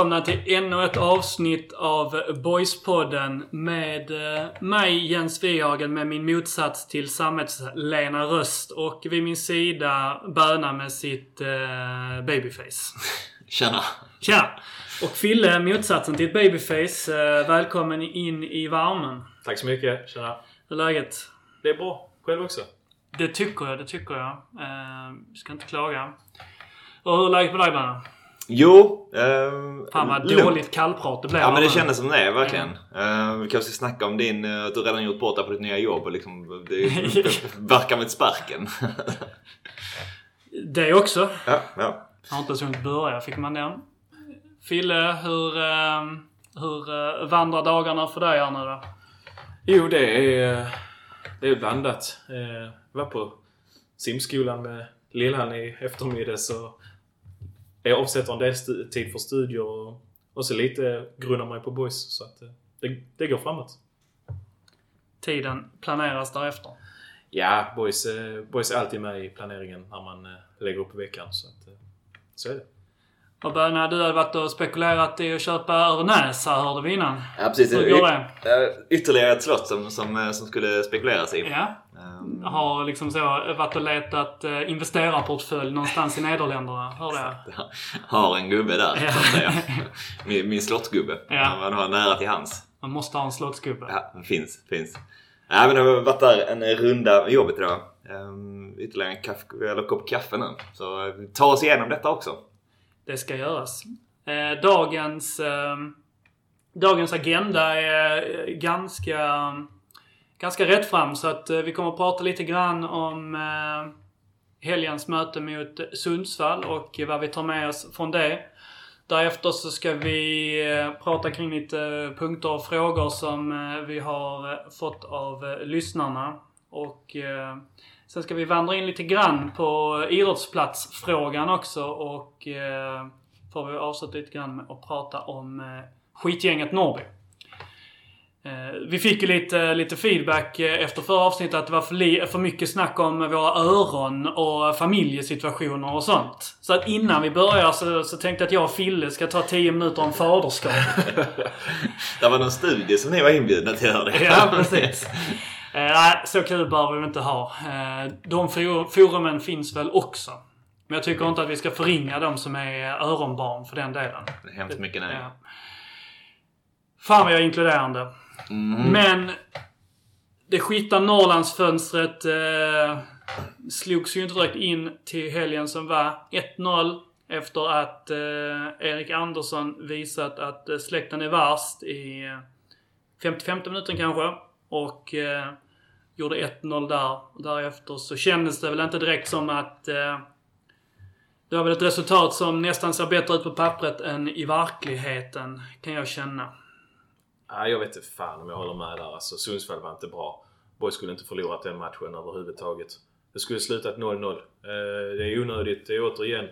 välkomna till ännu ett avsnitt av Boyspodden med eh, mig Jens Wihagen med min motsats till sammetslena röst och vid min sida Böna med sitt eh, babyface. Tjena! Tja! Och Fille, motsatsen till ett babyface. Eh, välkommen in i värmen. Tack så mycket. Tjena. Hur är läget? Det är bra. Själv också? Det tycker jag, det tycker jag. Eh, ska inte klaga. Och hur är läget med dig Böna? Jo... ehm, Fan vad lugnt. dåligt kallprat det blev. Ja men det kändes som det verkligen. Eh, vi kanske ska snacka om din, eh, att du redan gjort bort dig på ditt nya jobb och liksom, det verkar med sparken. Det också. ja, ja. Jag har inte ens hunnit börja. Fick man den? Fille, hur, eh, hur eh, vandrar dagarna för dig här nu då? Jo, det är, det är blandat. Eh, Jag var på simskolan med lillan i eftermiddags och jag avsätter en del tid för studier och, och så lite grunnar mig på boys. Så att eh, det, det går framåt. Tiden planeras därefter. Ja, boys, eh, boys är alltid med i planeringen när man eh, lägger upp veckan. Så, att, så är det. Och Böna, du hade varit och spekulerat i att köpa Örnäsa hörde vi innan. ja precis. Hur går det? Ytterligare ett slott som, som, som skulle spekuleras i. Ja. Ehm, Har liksom så varit och letat eh, investerarportfölj någonstans i Nederländerna. Hörde jag. har en gubbe där, Ja. så att säga. Min, min slottgubbe. Ja. Man har nära till hans. Man måste ha en slottsgubbe. Ja, finns. finns. Nej, men det har varit där en runda med jobbet idag. Um, ytterligare en kaff, eller kopp kaffe nu. Så eh, ta oss igenom detta också. Det ska göras. Eh, dagens, eh, dagens agenda är eh, ganska, ganska rätt fram så att eh, vi kommer att prata lite grann om eh, helgens möte mot Sundsvall och vad vi tar med oss från det. Därefter så ska vi eh, prata kring lite punkter och frågor som vi har fått av lyssnarna. Och sen ska vi vandra in lite grann på idrottsplatsfrågan också och får vi avsluta lite grann med att prata om skitgänget Norrby. Eh, Vi fick ju lite, lite feedback eh, efter förra avsnittet att det var för, för mycket snack om våra öron och familjesituationer och sånt. Så att innan vi börjar så, så tänkte jag att jag och Fille ska ta 10 minuter om faderskap. Det var någon studie som ni var inbjudna till hörde. Ja, precis. Eh, Nej, så kul bör vi inte ha. De for- forumen finns väl också. Men jag tycker inte att vi ska förringa de som är öronbarn för den delen. Hemskt mycket nej. Ja. Fan vad jag är inkluderande. Mm. Men det skita Norrlandsfönstret eh, slogs ju inte direkt in till helgen som var. 1-0 efter att eh, Erik Andersson visat att eh, släkten är värst i eh, 55 minuten kanske. Och eh, gjorde 1-0 där. Och därefter så kändes det väl inte direkt som att eh, det var väl ett resultat som nästan ser bättre ut på pappret än i verkligheten, kan jag känna. Ja, jag vet inte fan om jag håller med där. Alltså, Sundsvall var inte bra. Boys skulle inte förlorat den matchen överhuvudtaget. Det skulle slutat 0-0. Eh, det är onödigt. Det är återigen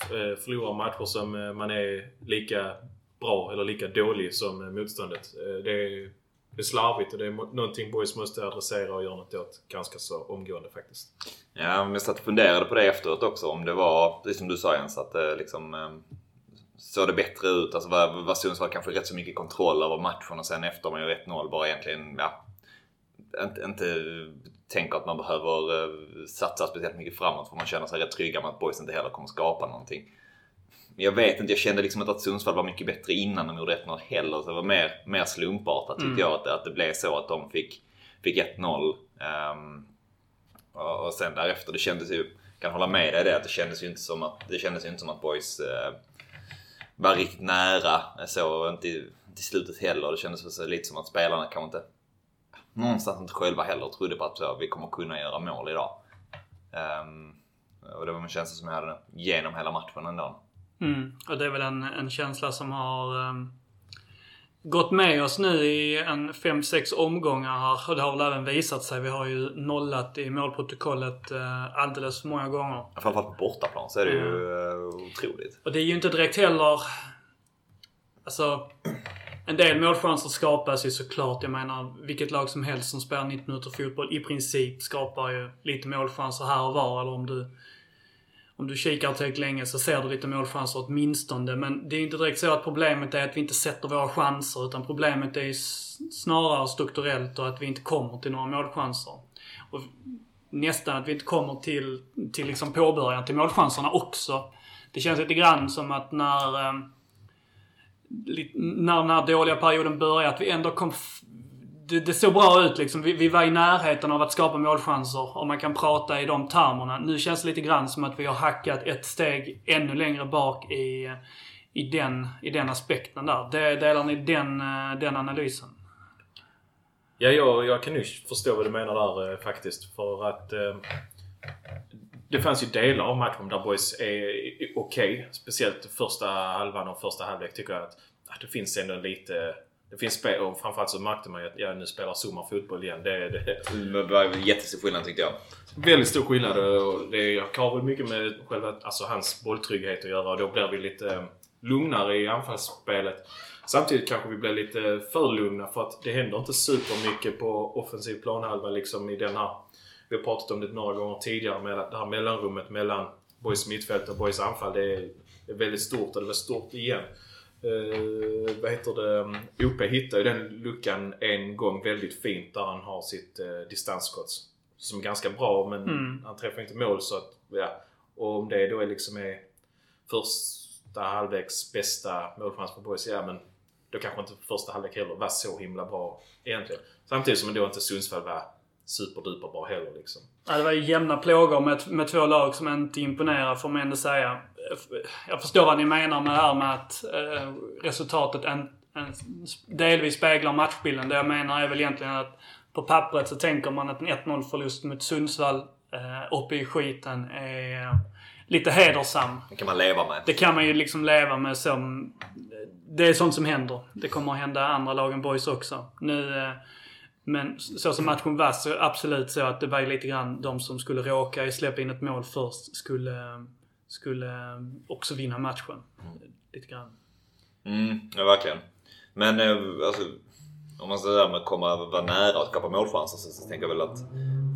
eh, förlora matcher som eh, man är lika bra eller lika dålig som eh, motståndet. Eh, det, är, det är slarvigt och det är någonting Boys måste adressera och göra något åt ganska så omgående faktiskt. Ja, men jag satt och funderade på det efteråt också. Om det var, precis som du sa Jens, att det liksom eh, såg det bättre ut. Alltså var, var Sundsvall kanske rätt så mycket kontroll över matchen och sen efter man gör 1-0 bara egentligen, ja. Inte, inte tänker att man behöver eh, satsa speciellt mycket framåt för man känner sig rätt trygga med att boys inte heller kommer skapa någonting. Men jag vet inte, jag kände liksom inte att Sundsvall var mycket bättre innan de gjorde 1-0 heller. Så det var mer, mer slumpartat tyckte Mm. jag att, det- att det blev så att de fick, fick 1-0. ehm, och, och sen därefter, det kändes ju, kan hålla med dig det, att det kändes ju inte som att, det kändes ju inte som att boys eh, var riktigt nära. Så inte i- inte slutet heller. Det kändes lite som att spelarna kanske inte någonstans inte själva heller trodde på att så, vi kommer kunna göra mål idag. Um, och det var en känsla som jag hade genom hela matchen ändå. Mm. Och det är väl en, en känsla som har um, gått med oss nu i en 5-6 omgångar här. Och det har väl även visat sig. Vi har ju nollat i målprotokollet uh, alldeles för många gånger. Framförallt på bortaplan så är det ju uh, otroligt. Och det är ju inte direkt heller... Alltså... en del målchanser skapas ju såklart. Jag menar, vilket lag som helst som spelar 90 minuter fotboll i princip skapar ju lite målchanser här och var. Eller om du, om du kikar tillräckligt länge så ser du lite målchanser åtminstone. Men det är inte direkt så att problemet är att vi inte sätter våra chanser. Utan problemet är snarare strukturellt och att vi inte kommer till några målchanser. Och nästan att vi inte kommer till, till liksom påbörjan till målchanserna också. Det känns lite grann som att när eh, när den här dåliga perioden började, att vi ändå kom... Det, det såg bra ut liksom. Vi, vi, var i närheten av att skapa målchanser, om man kan prata i de termerna. Nu känns det lite grann som att vi har hackat ett steg ännu längre bak i, i, den, i den aspekten där. Det, delar ni den, eh, den analysen? Ja, jag, jag kan ju förstå vad du menar där eh, faktiskt. För att eh, det fanns ju delar av matchen där boys är okej. Okay. Speciellt första halvan och första halvlek tycker jag att, att det finns ändå lite... Det finns spel och framförallt så märkte man ju att ja, nu spelar Zuma fotboll igen. Det, det, det var jättestor skillnad tyckte jag. Väldigt stor skillnad och det har väl mycket med själva, alltså hans bolltrygghet att göra och då blir vi lite eh, lugnare i anfallsspelet. Samtidigt kanske vi blir lite för lugna för att det händer inte supermycket på offensiv planhalva liksom i den här vi har pratat om det några gånger tidigare med det här mellanrummet mellan Boys mittfält och Boys anfall. Det är väldigt stort och det var stort igen. Uh, vad heter det? OP hittar ju den luckan en gång väldigt fint där han har sitt uh, distansskott. Som är ganska bra men mm. han träffar inte mål så att, ja. Och om det då är liksom är första halvleks bästa målchans för Boys, ja men då kanske inte första halvlek heller var så himla bra egentligen. Samtidigt som då inte Sundsvall var superduper bra heller liksom. Ja, det var ju jämna plågor med, med två lag som inte imponerar får man ändå säga. Jag förstår vad ni menar med det här med att eh, resultatet en, en, delvis speglar matchbilden. Det jag menar är väl egentligen att på pappret så tänker man att en 1-0 förlust mot Sundsvall eh, uppe i skiten är eh, lite hedersam. Det kan man leva med. Det kan man ju liksom leva med som... Det är sånt som händer. Det kommer att hända andra lagen boys också. Nu eh, men så som matchen var så absolut så att det var lite grann de som skulle råka släppa in ett mål först skulle, skulle också vinna matchen. Lite grann. Mm, ja verkligen. Men eh, alltså, om man säger med att komma vara nära och skapa målchanser så, så tänker jag väl att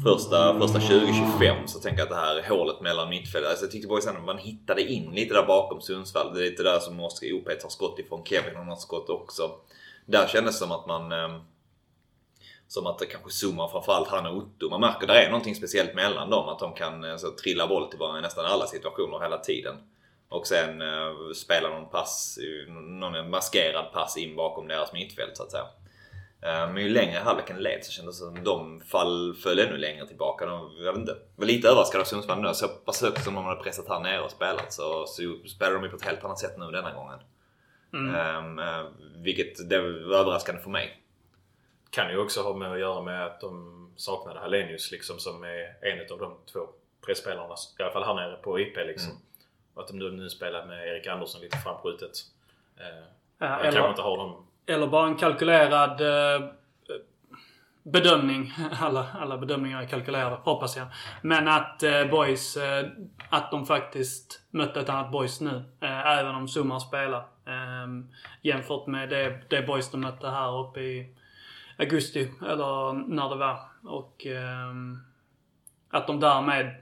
första, första 20-25 så tänker jag att det här hålet mellan mittfältet. Alltså jag tyckte boys att man hittade in lite där bakom Sundsvall. Det är lite där som Oskar OP tar skott ifrån. Kevin har något skott också. Där kändes det som att man eh, som att det kanske zoomar framförallt han och Otto. Man märker att det är någonting speciellt mellan dem. Att de kan eh, så, trilla boll till varandra i nästan alla situationer hela tiden. Och sen uh, spela någon pass, någon maskerad pass in bakom deras mittfält så att säga. Uh, men ju längre halvleken led så kändes det som att de fall föll ännu längre tillbaka. De, jag vet inte, var lite överraskad av Sundsvall nu. Så pass högt som de hade pressat här nere och spelat så, så spelar de ju på ett helt annat sätt nu denna gången. Mm. Um, uh, vilket det var överraskande för mig kan ju också ha med att göra med att de saknade Hallenius liksom som är en av de två pressspelarna. I alla fall här nere på IP liksom. Mm. Och att de nu, nu spelar med Erik Andersson lite framskjutet. Eh, ja, eller, inte har dem. eller bara en kalkylerad eh, bedömning. Alla, alla bedömningar är kalkylerade, hoppas jag. Men att eh, Boys, eh, att de faktiskt mötte ett annat Boys nu. Eh, även om Summar spelar. Eh, jämfört med det, det Boys de mötte här uppe i augusti, eller när det var. Och eh, att de därmed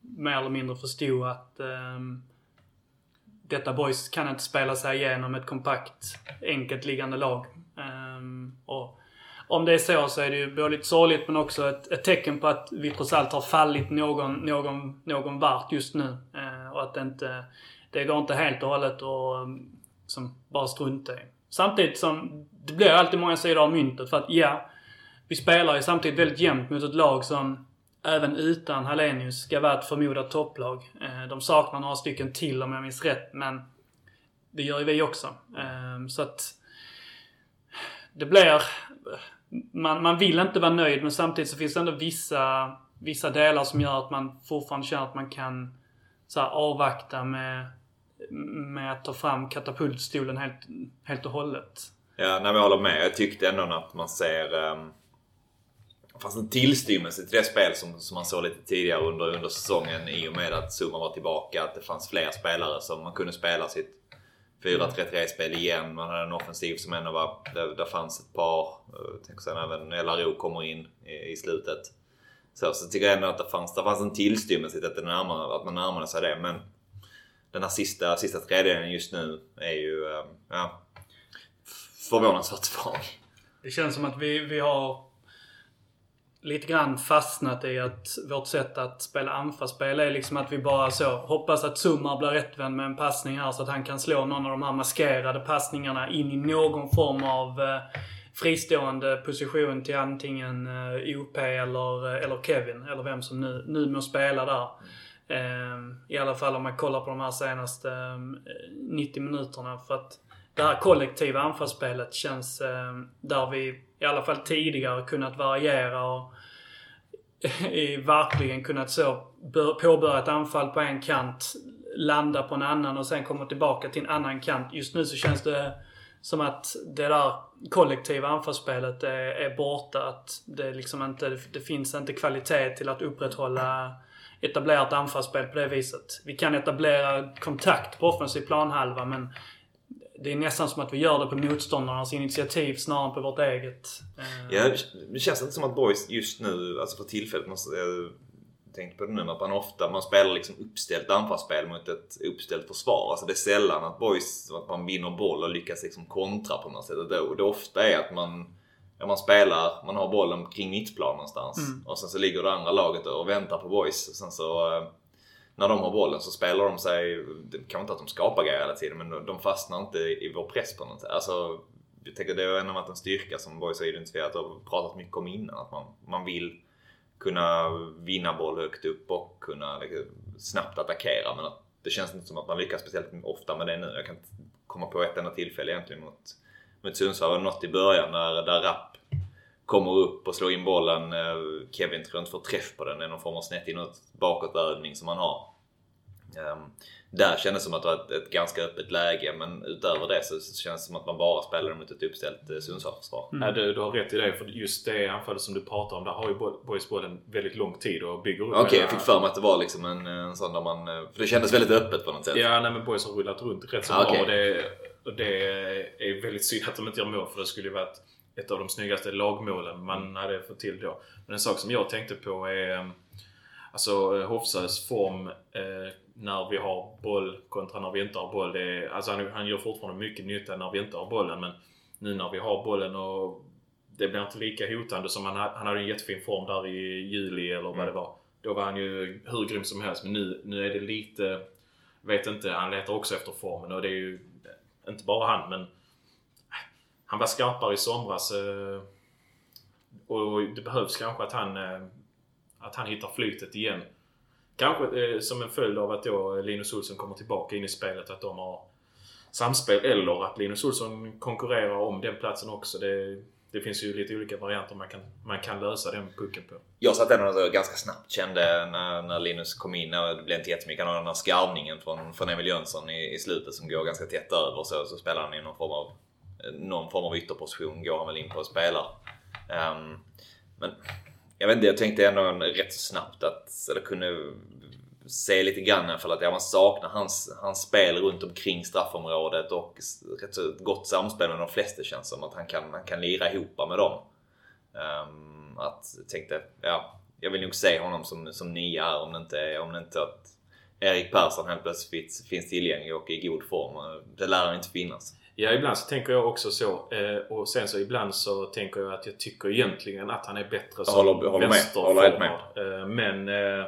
mer eller mindre förstod att eh, detta boys kan inte spela sig igenom ett kompakt, enkelt liggande lag. Ehm, och om det är så så är det ju både lite sorgligt men också ett, ett, tecken på att vi trots allt har fallit någon, någon, någon vart just nu. Eh, och att det inte, det går inte helt och hållet att ehm, som bara strunta i. Samtidigt som det blir alltid många sidor av myntet för att ja, vi spelar ju samtidigt väldigt jämnt mot ett lag som även utan Hallenius ska vara ett förmodat topplag. Eh, de saknar några stycken till om jag minns rätt, men det gör ju vi också. Ehm, så att det blir... Man, man vill inte vara nöjd, men samtidigt så finns det ändå vissa, vissa delar som gör att man fortfarande känner att man kan så här, avvakta med med att ta fram katapultstolen helt, helt och hållet. Ja, nej, jag håller med. Jag tyckte ändå att man ser... Ehm, um, fanns en tillstymmelse till det spel som, som man såg lite tidigare under, under säsongen i och med att Zuma var tillbaka. Att det fanns fler spelare som man kunde spela sitt 4-3-3-spel igen. Man hade en offensiv som ändå var... Där, där fanns ett par. Eh, jag tänker sen även LRO kommer in i, i slutet. Så, så tycker jag ändå att det fanns, det fanns en tillstymmelse till att, det närmare, att man närmade sig det. Men den här sista, sista tredjedelen just nu är ju ehm, ja, förvånansvärt svag. Det känns som att vi, vi har lite grann fastnat i att vårt sätt att spela anfallsspel är liksom att vi bara så hoppas att Summar blir rättvänd med en passning här så att han kan slå någon av de här maskerade passningarna in i någon form av eh, fristående position till antingen eh, OP eller, eh, eller Kevin, eller vem som nu, nu må spela där. Eh, I alla fall om man kollar på de här senaste eh, 90 minuterna. För att det här kollektiva anfallsspelet känns eh, där vi i alla fall tidigare kunnat variera och i verkligen kunnat så påbörja ett anfall på en kant, landa på en annan och sen komma tillbaka till en annan kant. Just nu så känns det som att det där kollektiva anfallsspelet är, är borta. Att det liksom inte, det finns inte kvalitet till att upprätthålla etablerat anfallsspel på det viset. Vi kan etablera kontakt på offensiv planhalva men det är nästan som att vi gör det på motståndarnas initiativ snarare än på vårt eget. Eh, Ja, det känns inte som att boys just nu, alltså för tillfället, måste, jag tänkte på det nu, att man ofta man spelar liksom uppställt anfallsspel mot ett uppställt försvar. Alltså det är sällan att boys, att man vinner boll och lyckas liksom kontra på något sätt. Det, det ofta är att man, ja, man spelar, man har bollen kring mittplan någonstans och sen så ligger det andra laget och väntar på boys. Och sen så eh, när de har bollen så spelar de sig, det kanske inte att de skapar grejer hela tiden men de- fastnar inte i vår press på något sätt. Alltså, jag tänker det har ändå varit en styrka som Boys har identifierat och pratat mycket om innan. Att man, man vill kunna vinna boll högt upp och kunna liksom, snabbt attackera. Men att det känns inte som att man lyckas speciellt ofta med det nu. Jag kan inte komma på ett enda tillfälle egentligen mot, mot Sundsvall. Det var något i början när, där Rapp kommer upp och slår in bollen. Eh, Kevin tror jag inte får träff på den. Det är någon form av snett inåt bakåtövning som han har. Ehm, där kändes det som att det var ett, ganska öppet läge men utöver det så, känns det som att man bara spelade mot ett uppställt eh, Sundsvallsförsvar. Ja, du, du har rätt i det. För just det anfallet som du pratar om, där har ju Bo- Boys bollen väldigt lång tid och bygger upp. Okej, hela- jag fick för mig att det var liksom en, en sån där man... eh, För det kändes väldigt öppet på något sätt. Ja, nej, men Boys har rullat runt rätt så Ah, bra. Och det, och det är väldigt synd att de inte gör mål för det skulle ju varit ett av de snyggaste lagmålen man hade fått till då. Men en sak som jag tänkte på är eh, Alltså eh, Hofsös form eh, när vi har boll kontra när vi inte har boll. Är, alltså han, han gör fortfarande mycket nytta när vi inte har bollen men nu när vi har bollen och det blir inte lika hotande som han, ha- han hade en jättefin form där i juli eller vad Mm. det var. Då var han ju hur grym som helst men nu, nu är det lite vet inte, han letar också efter formen och det är ju inte bara han men han var skarpare i somras eh, och det behövs kanske att han eh, att han hittar flytet igen. Kanske eh, som en följd av att då Linus Olsson kommer tillbaka in i spelet att de har samspel eller att Linus Olsson konkurrerar om den platsen också. Det, det finns ju lite olika varianter man kan, man kan lösa den pucken på. Jag satt ändå ganska snabbt kände när, när Linus kom in. och Det blev inte jättemycket. Han har den här skarvningen från, från Emil Jönsson i, i slutet som går ganska tätt över. Så, så spelar han i någon form av någon form av ytterposition. Går han väl in på och spelar. Um, men jag vet inte, jag tänkte ändå rätt så snabbt att eller kunde se lite grann i alla fall att ja, man saknar hans, hans spel runt omkring straffområdet och rätt så gott samspel med de flesta känns som att han kan, han kan lira ihop med dem. Um, att jag tänkte, ja, jag vill nog se honom som, som nia här om det inte är om det inte är att Erik Persson helt plötsligt finns- finns tillgänglig och i god form. Det lär han inte finnas. Ja, ibland så tänker jag också så. Eh, och sen så ibland så tänker jag att jag tycker egentligen att han är bättre som håller- håller vänsterforward. Med. Eh, men eh,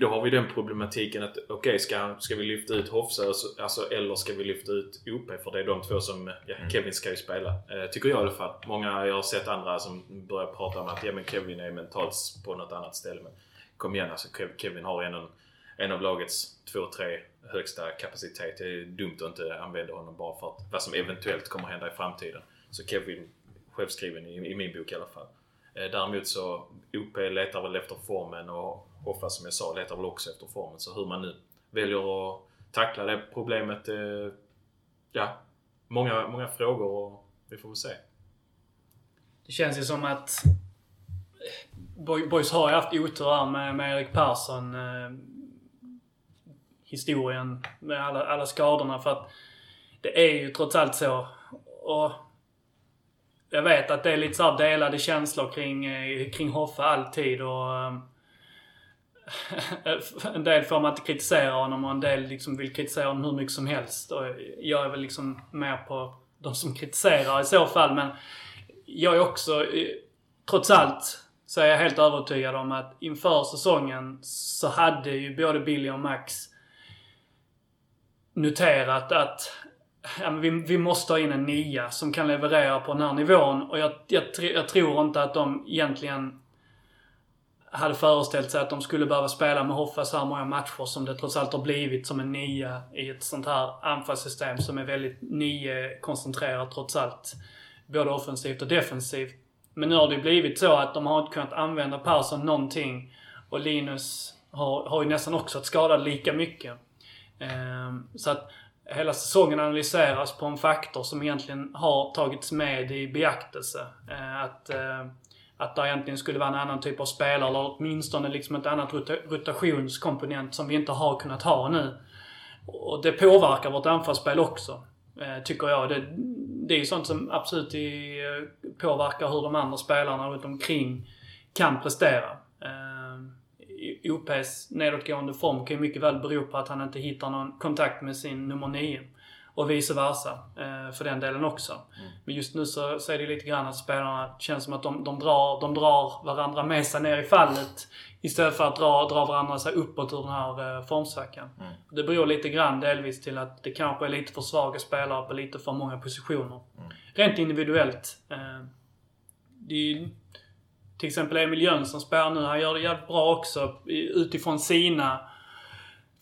då har vi den problematiken att okej, ska, ska vi lyfta ut Hofsö så- alltså, eller ska vi lyfta ut OP? För det är de två som... Ja, Mm. Kevin ska ju spela. Tycker jag i alla fall. Många, jag har sett andra som börjar prata om att ja, men Kevin är mentalt på något annat ställe. Men kom igen alltså, Kev- Kevin har en, en av lagets två, tre högsta kapacitet. Det är dumt att inte använda honom bara för att vad som eventuellt kommer hända i framtiden. Så Kevin, självskriven i, i min bok i alla fall. Eh, Däremot så OP letar väl efter formen och Hoffa som jag sa letar väl också efter formen. Så hur man nu väljer att tackla det problemet. eh, Ja, många, många frågor och vi får väl se. Det känns ju som att eh, Boys har ju haft otur här med, med Erik Persson. Eh, historien med alla, alla skadorna. För att det är ju trots allt så. Och jag vet att det är lite så här delade känslor kring, eh, kring Hoffa alltid. Och, eh, en del får man inte kritisera honom och en del liksom vill kritisera honom hur mycket som helst. Och jag är väl liksom mer på de som kritiserar i så fall. Men jag är också, eh, trots allt, så är jag helt övertygad om att inför säsongen så hade ju både Billy och Max noterat att ja, vi, vi måste ha in en nia som kan leverera på den här nivån. Och jag, jag, jag tror inte att de egentligen hade föreställt sig att de skulle behöva spela med Hoffa så här många matcher som det trots allt har blivit som en nia i ett sånt här anfallssystem som är väldigt nio-koncentrerat trots allt. Både offensivt och defensivt. Men nu har det blivit så att de har inte kunnat använda Persson någonting. Och Linus har, har ju nästan också varit skadad lika mycket. Ehm, så att hela säsongen analyseras på en faktor som egentligen har tagits med i beaktelse. Ehm, att, eh, att det egentligen skulle vara en annan typ av spelare, eller åtminstone liksom ett annat rotationskomponent som vi inte har kunnat ha nu. Och det påverkar vårt anfallsspel också. Eh, tycker jag. Det, det är ju sånt som absolut eh, påverkar hur de andra spelarna runt omkring kan prestera. Eh, OPs nedåtgående form kan ju mycket väl bero på att han inte hittar någon kontakt med sin nummer 9. Och vice versa. för den delen också. Mm. Men just nu så, så är det lite grann att spelarna känns som att de, de, drar, de drar varandra med sig ner i fallet Istället för att dra, dra varandra sig uppåt ur den här eh, formsvackan. Mm. Det beror lite grann delvis till att det kanske är lite för svaga spelare på lite för många positioner. Mm. Rent individuellt. Eh, det är, till exempel Emil Jönsson spelar nu. Han gör det jävligt bra också utifrån sina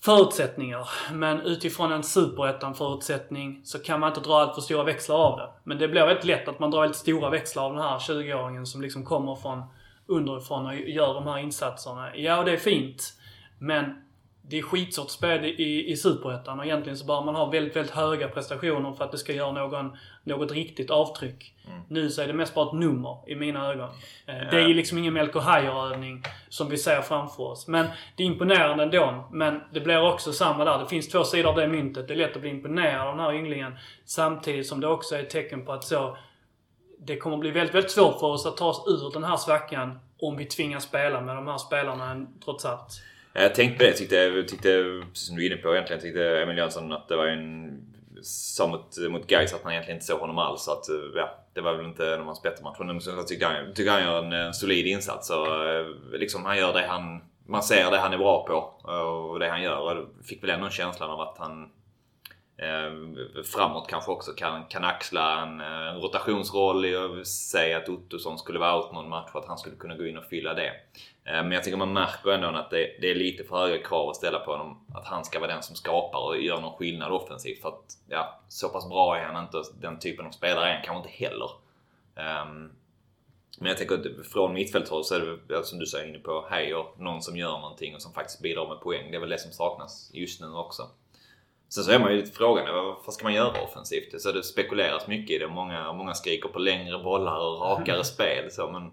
förutsättningar. Men utifrån en superettan-förutsättning så kan man inte dra allt för stora växlar av det. Men det blir väldigt lätt att man drar väldigt stora växlar av den här 20-åringen som liksom kommer från underifrån och gör de här insatserna. Ja, det är fint. Men det är skitsvårt spel i, i Superettan och egentligen så bör man ha väldigt, väldigt höga prestationer för att det ska göra någon, något riktigt avtryck. Mm. Nu så är det mest bara ett nummer i mina ögon. Eh, det är ju liksom ingen Melker Heier-övning som vi ser framför oss. Men det är imponerande ändå. Men det blir också samma där. Det finns två sidor av det myntet. Det är lätt att bli imponerad av den här ynglingen. Samtidigt som det också är ett tecken på att så det kommer bli väldigt, väldigt svårt för oss att ta oss ur den här svackan om vi tvingas spela med de här spelarna trots allt. Jag tänkte på det. Jag tyckte, tyckte, precis som du är inne på egentligen, tyckte Emil Jönsson att det var en... Sa mot, mot Gais att man egentligen inte såg honom alls. Så att, eh, ja, det var väl inte en av hans bättre matcher. Men jag tycker han, tycker han gör en, en solid insats. Och, eh, liksom, han gör det han... Man ser det han är bra på och det han gör. Och fick väl ändå känslan av att han Eh, framåt kanske också kan, kan axla en, en rotationsroll. Jag säger att Ottosson skulle vara out någon match och att han skulle kunna gå in och fylla det. Eh, men jag tycker man märker ändå att det, det, är lite för höga krav att ställa på honom. Att han ska vara den som skapar och gör någon skillnad offensivt. För att ja, så pass bra är han inte. Den typen av spelare är han kanske inte heller. Um, men jag tänker att från mittfältshåll så är det som du säger inne på, Heijer, någon som gör någonting och som faktiskt bidrar med poäng. Det är väl det som saknas just nu också. Sen så är man ju lite frågan, vad ska man göra offensivt? Så det spekuleras mycket i det. Många, många skriker på längre bollar och rakare spel. Så, men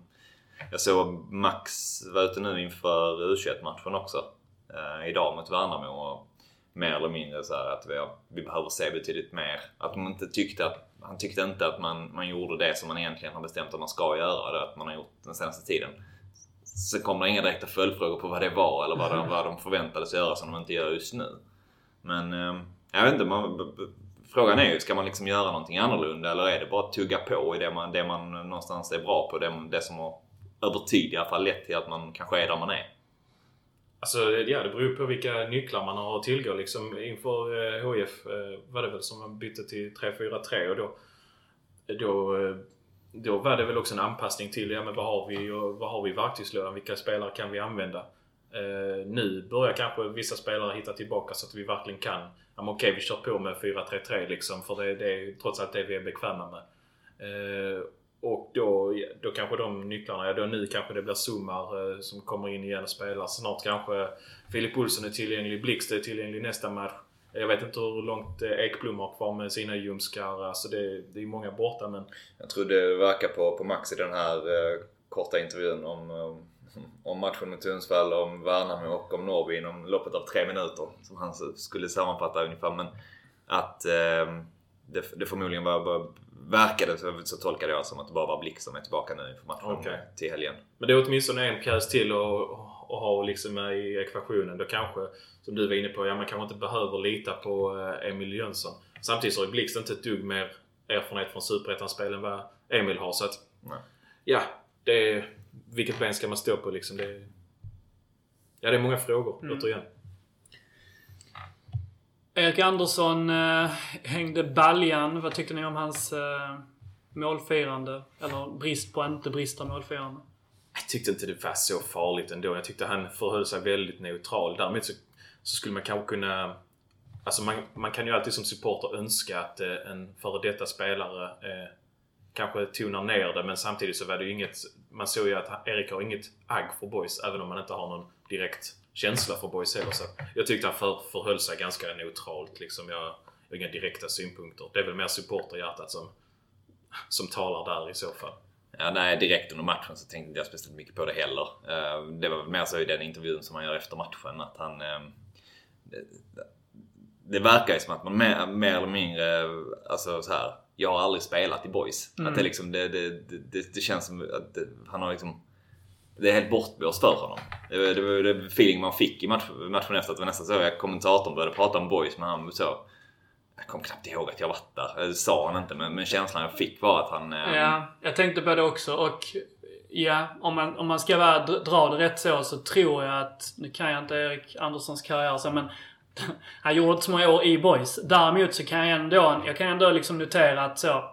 jag såg Max var ute nu inför U21-matchen också. Eh, idag mot Värnamo. Och mer eller mindre så att vi, vi behöver se betydligt mer. Att de inte tyckte att, han tyckte inte att man, man gjorde det som man egentligen har bestämt att man ska göra. Det att man har gjort den senaste tiden. Så kom det inga direkta följdfrågor på vad det var eller vad de, vad de förväntades göra som de inte gör just nu. Men eh, jag vet inte. Man, frågan är ju, ska man liksom göra någonting annorlunda eller är det bara att tugga på i det man, det man någonstans är bra på? Det, det som har över tid i alla fall lett till att man kanske är där man är. Alltså ja, det beror på vilka nycklar man har att tillgå. Liksom, inför eh, HIF eh, var det väl som man bytte till 3-4-3 och då, då, eh, då var det väl också en anpassning till ja, men vad har vi och vad har vi i verktygslådan? Vilka spelare kan vi använda? Eh, nu börjar kanske vissa spelare hitta tillbaka så att vi verkligen kan. Ja, men okej, vi kör på med 4-3-3 liksom för det, det är trots allt det vi är bekväma med. Eh, och då, då kanske de nycklarna, ja då nu kanske det blir Summar eh, som kommer in igen och spelar. Snart kanske Filip Olsson är tillgänglig, Blixt är tillgänglig nästa match. Jag vet inte hur långt eh, Ekblom har kvar med sina ljumskar. Alltså det, det är många borta men... Jag tror det verkar på, på Max i den här eh, korta intervjun om om matchen mot Sundsvall, om Värnamo och om Norrby inom loppet av tre minuter. Som han skulle sammanfatta ungefär. Men att eh, det, det förmodligen var, var verkade så, så tolkade jag som att det bara var Blick som är tillbaka nu inför matchen Okej. till helgen. Men det är åtminstone en pjäs till att, att ha liksom med i ekvationen. Då kanske, som du var inne på, ja, man kanske inte behöver lita på eh, Emil Jönsson. Samtidigt så har ju Blixt inte ett dugg mer erfarenhet från Superettan-spel än vad Emil har. Så att, Nej. ja, det är, vilket ben ska man stå på liksom? Det är, ja, det är många frågor Mm. återigen. Erik Andersson eh, hängde baljan. Vad tyckte ni om hans eh, målfirande? Eller brist på, inte brist på målfirande. Jag tyckte inte det var så farligt ändå. Jag tyckte han förhöll sig väldigt neutral. Däremot så, så skulle man kanske kunna... Alltså man, man kan ju alltid som supporter önska att eh, en före detta spelare eh, kanske tonar ner det men samtidigt så var det ju inget... Man såg ju att Erik har inget agg för boys även om man inte har någon direkt känsla för boys heller. Så jag tyckte han för, förhöll sig ganska neutralt liksom. Jag, jag har inga direkta synpunkter. Det är väl mer supporterhjärtat som, som talar där i så fall. Ja, nej, direkt under matchen så tänkte inte jag speciellt mycket på det heller. Eh, Det var mer så i den intervjun som han gör efter matchen att han... eh, Det, det verkar ju som att man mer, mer eller mindre, alltså så här. Jag har aldrig spelat i boys. Att det liksom, det, det, det, det känns som att det, han har liksom... Det är helt bortblåst för honom. Det var det, var det feeling man fick i match, matchen efter. Att det var nästan så att kommentatorn började prata om boys men han så... Jag kom knappt ihåg att jag varit där. Det sa han inte men, men känslan jag fick var att han... eh, Ja, jag tänkte på det också. Och ja, om man, om man ska vara, dra det rätt så så tror jag att, nu kan jag inte Erik Anderssons karriär så men han gjorde inte så många år i boys. Däremot så kan jag ändå, jag kan ändå liksom notera att så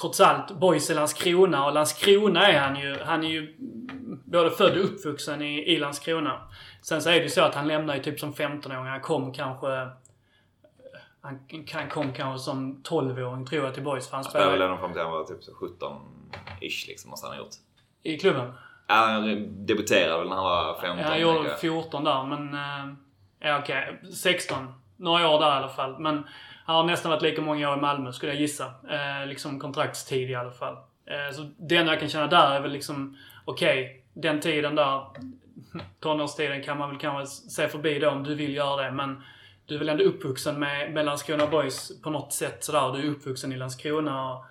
trots allt, boys i Landskrona och Landskrona är han ju, han är ju både född och uppvuxen i, i Landskrona. Sen så är det ju så att han lämnar ju typ som 15-åring. Han kom kanske han, han kom kanske som 12-åring tror jag till boys för han Han spelade väl spelade fram till han var typ så 17-ish liksom måste han ha gjort. i klubben. Ja, Han debuterade väl när han var 15. Ja, han gjorde jag. 14 där, men... eh, Ja, okej. 16. Några år där i alla fall. Men han har nästan varit lika många år i Malmö, skulle jag gissa. Eh, liksom kontraktstid i alla fall. Eh, så det enda jag kan känna där är väl liksom... Okej, den tiden där... Tonårstiden kan man väl kanske se förbi då om du vill göra det, men... Du är väl ändå uppvuxen med, med Landskrona Boys på något sätt sådär. Du är uppvuxen i Landskrona och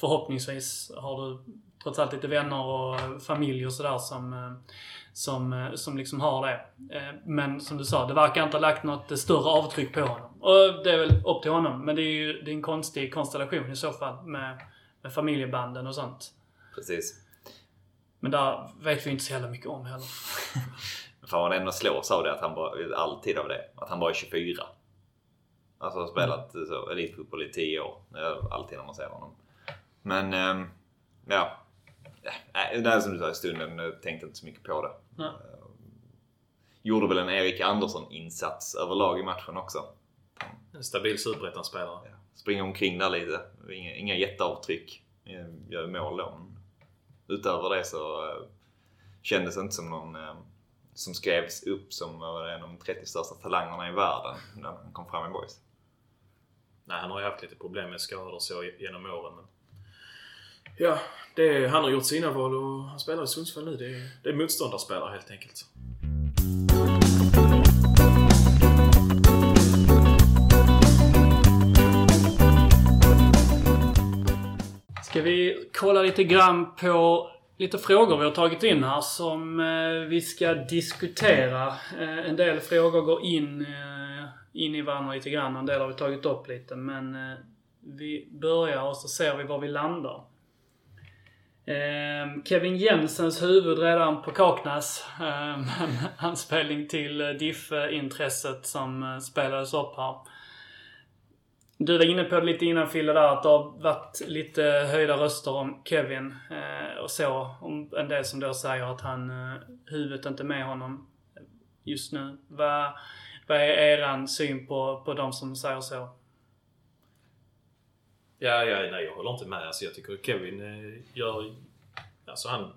förhoppningsvis har du trots allt lite vänner och familj och sådär som, eh, som, eh, som liksom har det. Eh, Men som du sa, det verkar inte ha lagt något större avtryck på honom. Och det är väl upp till honom. Men det är ju det är en konstig konstellation i så fall med, med familjebanden och sånt. Precis. Men där vet vi inte så jävla mycket om heller. Vad det ändå slås av det att han bara, alltid av det, att han bara är 24. Alltså har spelat så, elitfotboll i 10 år. Alltid när man ser honom. Men, ehm, ja. Nej, Det är som du sa i stunden, jag tänkte inte så mycket på det. Nej. Gjorde väl en Erik Andersson-insats överlag i matchen också. En stabil superettan-spelare. Ja. Springer omkring där lite. Inga, inga jätteavtryck. Eh, Gör mål då. Utöver det så eh, kändes det inte som någon eh, som skrevs upp som var en av de 30 största talangerna i världen när han kom fram i boys. Nej, han har ju haft lite problem med skador så genom åren. Men... Ja, det är, han har gjort sina val och han spelar i Sundsvall nu. Det är, det är motståndarspelare helt enkelt. Ska vi kolla lite grann på lite frågor vi har tagit in här som eh, vi ska diskutera. Eh, en del frågor går in, eh, in i varandra lite grann. En del har vi tagit upp lite. Men vi börjar och så ser vi var vi landar. Ehm, Kevin Jensens huvud redan på Kaknäs. En ehm, anspelning till eh, DIF-intresset som eh, spelades upp här. Du var inne på det lite innan Fille där att det har varit lite höjda röster om Kevin ehm, och så. Om en del som då säger att han, eh, huvudet inte med honom just nu. Vad, vad är eran syn på, på de som säger så? Ja, ja, nej, jag håller inte med. Alltså, jag tycker Kevin eh, gör... Alltså han,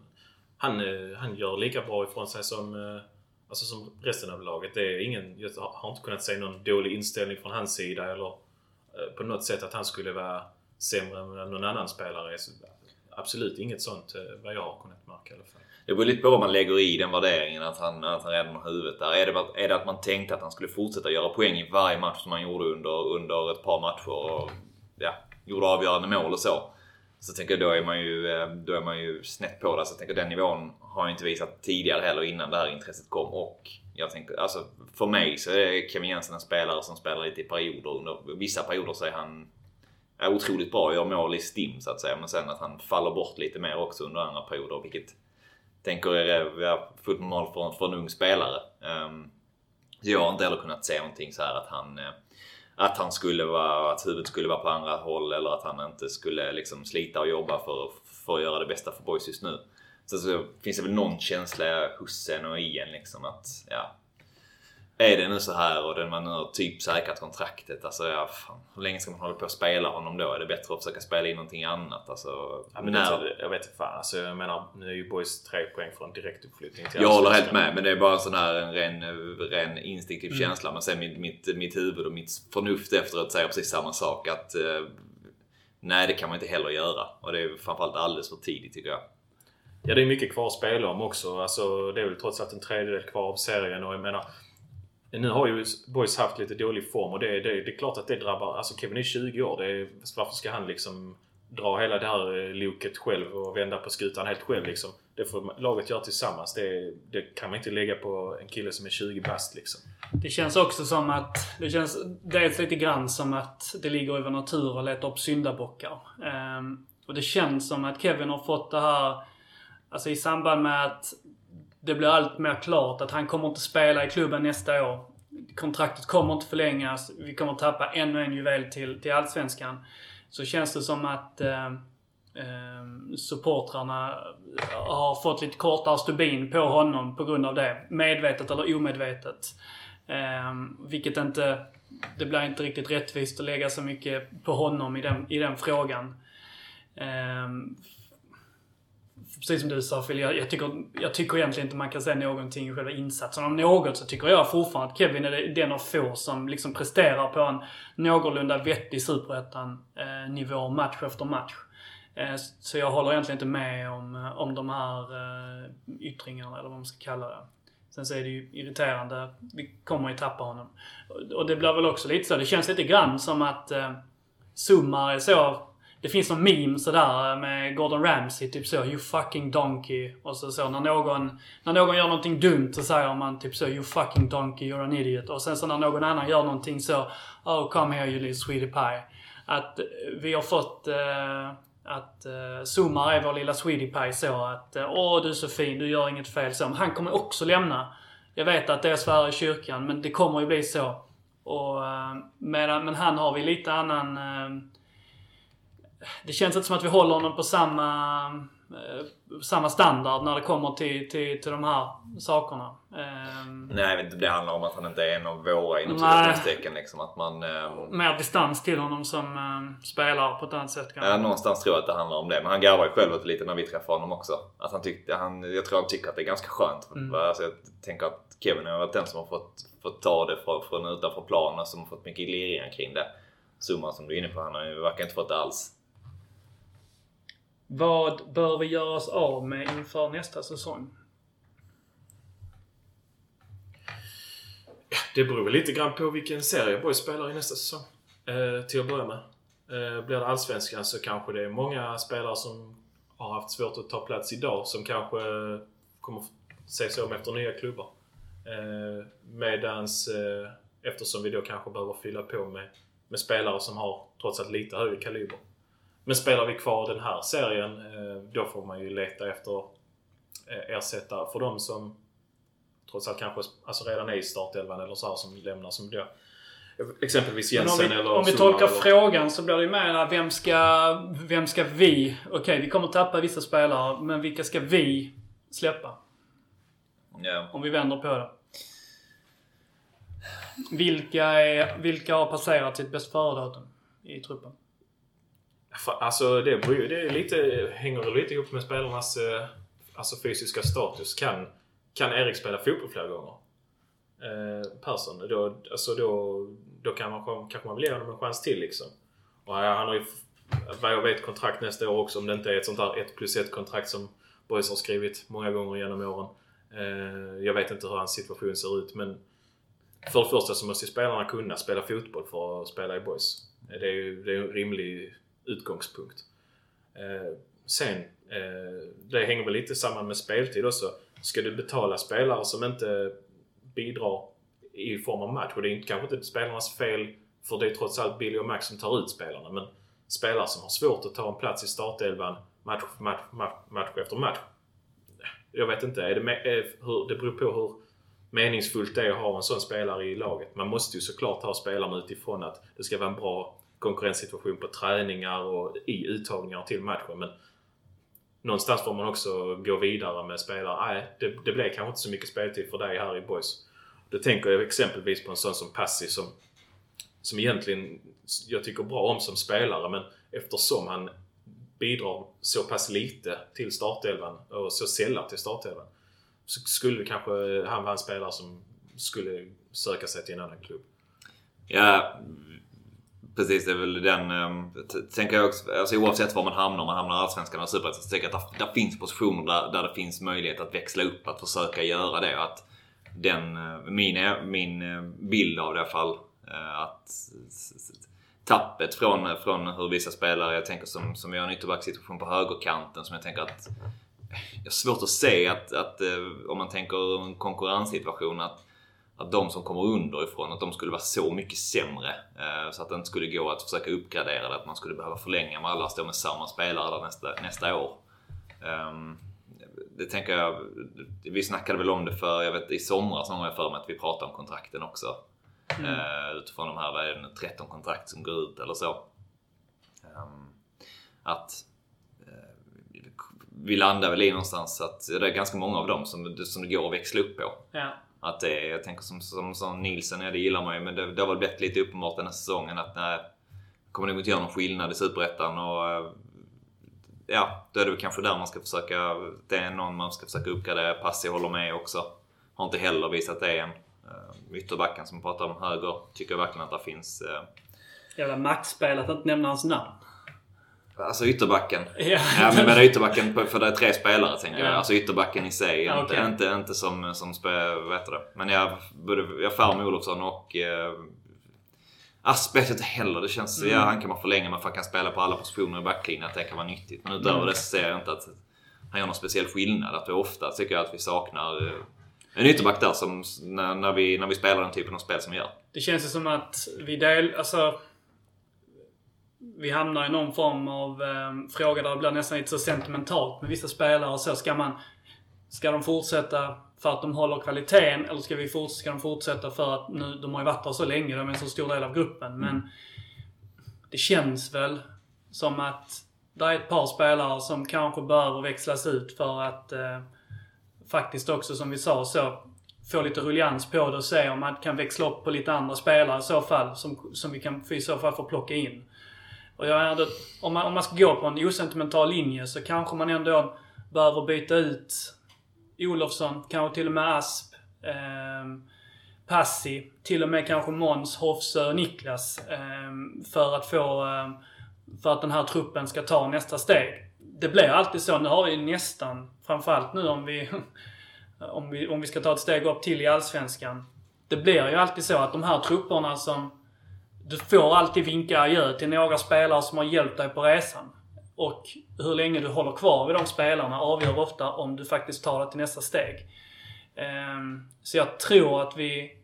han, eh, han gör lika bra ifrån sig som, eh, alltså, som resten av laget. Det är ingen, jag har inte kunnat se någon dålig inställning från hans sida eller eh, på något sätt att han skulle vara sämre än någon annan spelare. Så, absolut inget sånt eh, vad jag har kunnat märka i alla fall. Det beror lite på vad man lägger i den värderingen att han, att han redan har huvudet där. Är det, är det att man tänkte att han skulle fortsätta göra poäng i varje match som han gjorde under, under ett par matcher och ja, gjorde avgörande mål och så. Så tänker jag då är man ju, eh, då är man ju snett på det. Så jag tänker den nivån har han inte visat tidigare heller innan det här intresset kom. Och jag tänker, alltså för mig så är Kevin Jensen en spelare som spelar lite i perioder. Under vissa perioder så är han är otroligt bra och gör mål i stim så att säga. Men sen att han faller bort lite mer också under andra perioder. Vilket tänker är fullt normalt för, för en ung spelare. Um, så jag har inte heller kunnat se någonting så här att han eh, att han skulle vara, att huvudet skulle vara på andra håll eller att han inte skulle liksom slita och jobba för, för att göra det bästa för boys just nu. Så, så finns det väl någon känsla hos en och i en liksom att ja, är det nu så här och den man nu har typ säkrat kontraktet. Alltså ja, fan, hur länge ska man hålla på och spela honom då? Är det bättre att försöka spela in någonting annat? Alltså, Ja, men när- det, jag vet inte fan. Alltså, jag menar, nu är ju Boys tre poäng från direktuppflyttning till Jag håller helt med, men det är bara en sån här en ren, ren instinktiv Mm. känsla. Men sen mitt, mitt, mitt huvud och mitt förnuft efteråt säger precis samma sak. Att eh, nej, det kan man inte heller göra. Och det är framförallt alldeles för tidigt tycker jag. Ja, det är mycket kvar att spela om också. Alltså, det är väl trots allt en tredjedel kvar av serien och jag menar... Nu har ju Boys haft lite dålig form och det, det, det är klart att det drabbar... Alltså Kevin är 20 år. Det är, varför ska han liksom dra hela det här eh, loket själv och vända på skutan helt själv liksom? Det får laget göra tillsammans. Det, det kan man inte lägga på en kille som är 20 bast liksom. Det känns också som att... Det känns dels lite grann som att det ligger i vår natur att leta upp syndabockar. Um, och det känns som att Kevin har fått det här... Alltså i samband med att det blir allt mer klart att han kommer inte spela i klubben nästa år. Kontraktet kommer inte förlängas. Vi kommer tappa ännu en juvel till, till Allsvenskan. Så känns det som att eh, eh, supportrarna har fått lite kortare stubin på honom på grund av det. Medvetet eller omedvetet. Eh, vilket inte... Det blir inte riktigt rättvist att lägga så mycket på honom i den, i den frågan. Eh, Precis som du sa Phil, jag, jag, tycker, jag tycker egentligen inte man kan säga någonting i själva insatsen. Om något så tycker jag fortfarande att Kevin är den av få som liksom presterar på en någorlunda vettig superettan-nivå eh, match efter match. Eh, så jag håller egentligen inte med om, eh, om de här yttringarna, eller vad man ska kalla det. Sen så är det ju irriterande. Vi kommer ju tappa honom. Och- det blir väl också lite så. Det känns lite grann som att eh, Summa är så... Det finns någon meme sådär med Gordon Ramsay, typ så You fucking donkey. Och så, så när någon, när någon gör någonting dumt så säger man typ så You fucking donkey, you're an idiot. Och sen så när någon annan gör någonting så Oh come here you little sweetie pie. Att eh, vi har fått... Eh, att eh, Sumar är vår lilla sweetie pie så att eh, Åh du är så fin, du gör inget fel så. Men han kommer också lämna. Jag vet att det är svära i kyrkan men det kommer ju bli så. Och, eh, medan, men han har vi lite annan... Eh, det känns inte som att vi håller honom på samma, eh, samma standard när det kommer till, till, till de här sakerna. Eh, Nej. Det handlar om att han inte är en av våra inom citationstecken. Liksom, att man... Eh, mer distans till honom som eh, spelare på ett annat sätt kanske. Ja, någonstans tror jag att det handlar om det. Men han garvar ju själv lite när vi träffade honom också. Att han tyckte, han, jag tror han tycker att det är ganska skönt. Mm. Alltså, jag tänker att Kevin har varit den som har fått, fått ta det från, från utanför planen och som har fått mycket gliringar kring det. Summan som du är inne på, han har ju verkar inte fått det alls. Vad bör vi göra oss av med inför nästa säsong? Det beror väl lite grann på vilken serie Borg spelar i nästa säsong. Eh, till att börja med. Eh, blir det Allsvenskan så kanske det är många spelare som har haft svårt att ta plats idag som kanske kommer se sig om efter nya klubbar. Eh, medans eh, eftersom vi då kanske behöver fylla på med, med spelare som har trots allt lite högre kaliber. Men spelar vi kvar den här serien eh, då får man ju leta efter eh, ersättare för dem som trots allt kanske alltså redan är i startelvan eller så här som lämnar som då exempelvis om Jensen vi, eller om vi Summa tolkar eller- frågan så blir det ju mer vem ska, vem ska vi... Okej, vi kommer tappa vissa spelare, men vilka ska vi släppa? Ja. Om vi vänder på det. Vilka, är, vilka har passerat sitt bäst före-datum i truppen? Alltså det, beror det är lite, hänger lite ihop med spelarnas eh, alltså fysiska status. Kan, kan Erik spela fotboll flera gånger? Eh, Persson, då, alltså då, då kan man, kanske man vill ge honom en chans till liksom. Och han har ju vad jag vet kontrakt nästa år också om det inte är ett sånt där 1 plus 1 kontrakt som Boys har skrivit många gånger genom åren. Eh, jag vet inte hur hans situation ser ut men för det första så måste ju spelarna kunna spela fotboll för att spela i Boys. Det är ju det är en rimlig utgångspunkt. Eh, sen, eh, det hänger väl lite samman med speltid också. Ska du betala spelare som inte bidrar i form av match. Och det är kanske inte spelarnas fel för det är trots allt Billy och Max som tar ut spelarna. Men spelare som har svårt att ta en plats i startelvan match, match, match, match efter match. Jag vet inte. Är det, är, eh, hur, det beror på hur meningsfullt det är att ha en sån spelare i laget. Man måste ju såklart ha spelarna utifrån att det ska vara en bra konkurrenssituation på träningar och i uttagningar till matchen. Men någonstans får man också gå vidare med spelare. Nej, det, det blev kanske inte så mycket speltid för dig här i Boys. Då tänker jag exempelvis på en sån som Passi som, som egentligen jag tycker bra om som spelare men eftersom han bidrar så pass lite till startelvan och så sällan till startelvan så skulle kanske han vara en spelare som skulle söka sig till en annan klubb. Ja, precis. Det är väl den... Ehm, tänker jag också, alltså oavsett var man hamnar, om man hamnar i Allsvenskan eller Superettan, så tänker jag att det finns positioner där, där det finns möjlighet att växla upp, att försöka göra det. Att den, eh, min, eh, min eh, bild av det i alla fall, att tappet från, från hur vissa spelare, jag tänker som, som vi har en ytterbacksituation på högerkanten som jag tänker att jag har svårt att se att, att om man tänker en konkurrenssituation att, att de som kommer underifrån, att de skulle vara så mycket sämre. Så att det inte skulle gå att försöka uppgradera det, att man skulle behöva förlänga med alla, stå med samma spelare där nästa, nästa år. Ehm, det tänker jag, vi snackade väl om det för, jag vet i somras har jag för mig att vi pratade om kontrakten också. Mm. Uh, utifrån de här, vad är det, 13 kontrakt som går ut eller så. Um, att uh, vi landar väl i någonstans att det är ganska många av dem som, som det går att växla upp på. Ja. Att det är, jag tänker som, som, som Nielsen, ja, det gillar man ju men det, det har väl blivit lite uppenbart den här säsongen att nej, kommer nog inte göra någon skillnad i Superettan och eh, ja, då är det väl kanske där man ska försöka... Det är någon man ska försöka uppgradera. Passi håller med också. Har inte heller visat det än. Eh, ytterbacken som pratar om höger tycker jag verkligen att det finns... Jävla maktspel att inte nämna hans namn. Alltså ytterbacken. Ja, ja men menar ytterbacken för det är tre spelare tänker Ja. jag. Alltså ytterbacken i sig. Ja, inte, okej. inte, inte som, som spel, vad heter det? Men jag, både, jag Ferm Olofsson och uh, Asp vet jag inte heller. Det känns, Mm. ja han kan man förlänga men för han kan spela på alla positioner i backlinjen. Att det kan vara nyttigt. Men utöver Mm. det så ser jag inte att han gör någon speciell skillnad. Att vi ofta tycker jag att vi saknar eh, en ytterback där som när, när, vi, när vi spelar den typen av spel som vi gör. Det känns ju som att vi del... Alltså... Vi hamnar i någon form av eh, fråga där det blir nästan lite så sentimentalt med vissa spelare och så. Ska man... Ska de fortsätta för att de håller kvaliteten eller ska, vi forts- ska de fortsätta för att nu, de har ju varit där så länge, de är en så stor del av gruppen. Men det känns väl som att det är ett par spelare som kanske behöver växlas ut för att eh, faktiskt också som vi sa så få lite ruljans på det och se om man kan växla upp på lite andra spelare i så fall som, som vi kan i så fall få plocka in. Och jag är ändå, om, man, om man ska gå på en osentimental linje så kanske man ändå behöver byta ut Olofsson, kanske till och med Asp, eh, Passi, till och med kanske Måns, Hofsö och Niklas Eh, för att få Eh, för att den här truppen ska ta nästa steg. Det blir alltid så. Nu har vi nästan, framförallt nu om vi, om vi, om vi ska ta ett steg upp till i Allsvenskan. Det blir ju alltid så att de här trupperna som... Du får alltid vinka adjö till några spelare som har hjälpt dig på resan. Och hur länge du håller kvar vid de spelarna avgör ofta om du faktiskt tar det till nästa steg. Ehm, så jag tror att vi...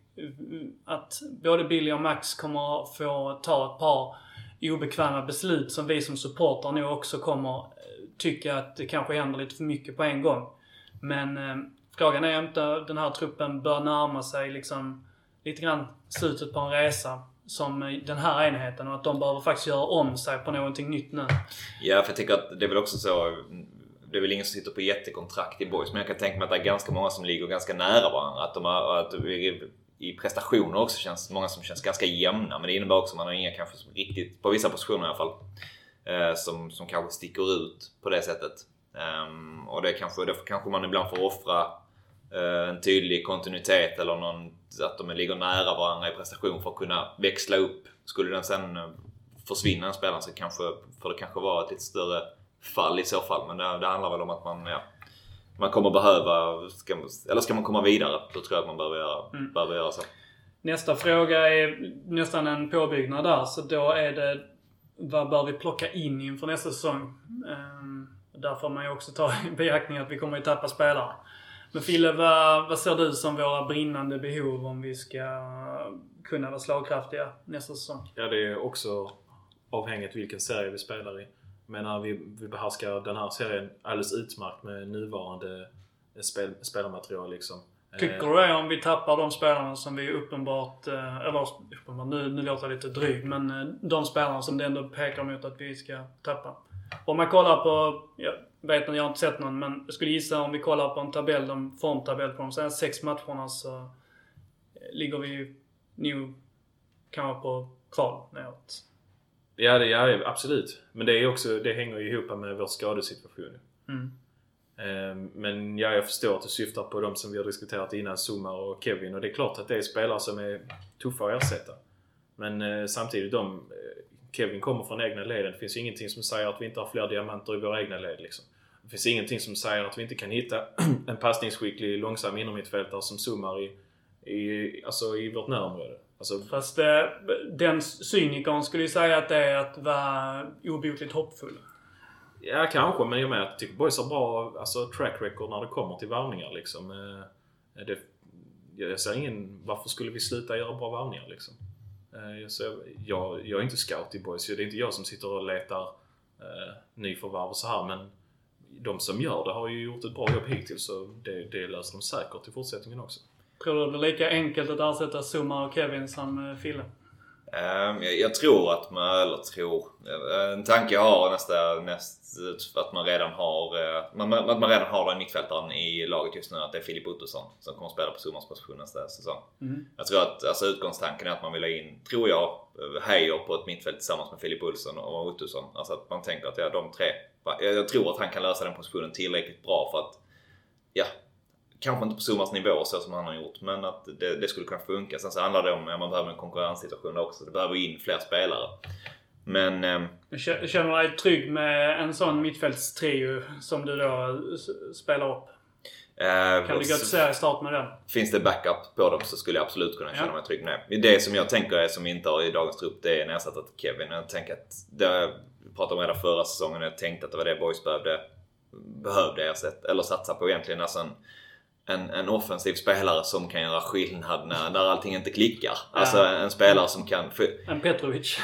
Att både Billy och Max kommer få ta ett par obekväma beslut som vi som supportrar nog också kommer eh, tycka att det kanske händer lite för mycket på en gång. Men ehm, frågan är om inte den här truppen bör närma sig liksom lite grann slutet på en resa som den här enheten och att de behöver faktiskt göra om sig på någonting nytt nu. Ja, för jag tänker att det är väl också så. Det är väl ingen som sitter på jättekontrakt i boys men jag kan tänka mig att det är ganska många som ligger ganska nära varandra. Att de har, att i prestationer också känns många som känns ganska jämna. Men det innebär också att man har inga kanske som riktigt, på vissa positioner i alla fall, eh, som, som kanske sticker ut på det sättet. Ehm, och det kanske, därför kanske man ibland får offra en tydlig kontinuitet eller någon, att de ligger nära varandra i prestation för att kunna växla upp. Skulle den sen eh, försvinner en spelare så kanske, får det kanske vara ett lite större fall i så fall. Men det, det handlar väl om att man, ja, man kommer behöva, ska, eller ska man komma vidare, då tror jag att man behöver göra, Mm. behöver göra så. Nästa fråga är nästan en påbyggnad där. Så då är det vad bör vi plocka in inför nästa säsong? Um, där får man ju också ta i beaktning att vi kommer ju tappa spelare. Men Fille, vad, vad ser du som våra brinnande behov om vi ska kunna vara slagkraftiga nästa säsong? Ja, det är också avhängigt vilken serie vi spelar i. Men när vi, vi behärskar den här serien alldeles utmärkt med nuvarande spel, spelarmaterial liksom. Tycker du det om vi tappar de spelarna som vi uppenbart, eh, eller uppenbart, nu, nu låter jag lite dryg, men eh, de spelarna som det ändå pekar mot att vi ska tappa. Om man kollar på, jag vet inte, jag har inte sett någon, men jag skulle gissa om vi kollar på en tabell, en formtabell på de senaste sex matcherna så eh, ligger vi nog kanske på kval neråt. Ja, det, ja, absolut. Men det, är också, det hänger ju ihop med vår skadesituation. Mm. Ehm, Men ja, jag förstår att du syftar på de som vi har diskuterat innan, Zuma och Kevin. Och det är klart att det är spelare som är tuffa att ersätta. Men eh, samtidigt, de, eh, Kevin kommer från egna leden. Det finns ju ingenting som säger att vi inte har fler diamanter i våra egna led. Liksom. Det finns ingenting som säger att vi inte kan hitta en passningsskicklig, långsam innermittfältare som Zuma i, i, alltså i vårt närområde. Alltså, Fast eh, den cynikern skulle ju säga att det är att vara obotligt hoppfull. Ja, kanske. Men jag menar, jag tycker Boys har bra alltså, track record när det kommer till värvningar. Liksom. Eh, Det, jag ser ingen... Varför skulle vi sluta göra bra värvningar liksom? Eh, Jag, ser, jag, jag är inte scout i Boys. Det är inte jag som sitter och letar eh, nyförvärv och så här. Men de som gör det har ju gjort ett bra jobb hittills. Så det, det löser de säkert i fortsättningen också. Tror du det blir lika enkelt att ersätta Zuma och Kevin som eh, Fille? Ehm, jag, tror att man, eller tror, eh, en tanke jag har nästa, näst, att man redan har, eh, man, att man redan har den mittfältaren i laget just nu, att det är Filip Ottosson som kommer att spela på Summans position nästa säsong. Mm. Jag tror att alltså, utgångstanken är att man vill ha in, tror jag, Heijer på ett mittfält tillsammans med Filip Olsson och Ottosson. Alltså att man tänker att ja, de tre, jag, tror att han kan lösa den positionen tillräckligt bra för att, ja, Kanske inte på Summars nivå så som han har gjort, men att det, det skulle kunna funka. Sen så handlar det om att man behöver en konkurrenssituation också. Det behöver in fler spelare. Men... Jag jag känner dig trygg med en sån mittfältstrio som du då spelar upp? eh, Kan du gå till seriestart med den? Finns det backup på dem så skulle jag absolut kunna känna Ja. mig trygg med det. Det som jag tänker är som vi inte har i dagens trupp, det är en ersättare till Kevin. Jag tänker att, det pratade om redan förra säsongen, jag tänkte att det var det Boys behövde, behövde ersätta, eller satsa på egentligen. Alltså en, en, en offensiv spelare som kan göra skillnad när, när allting inte klickar. Alltså Ja. en spelare som kan... En Petrovic?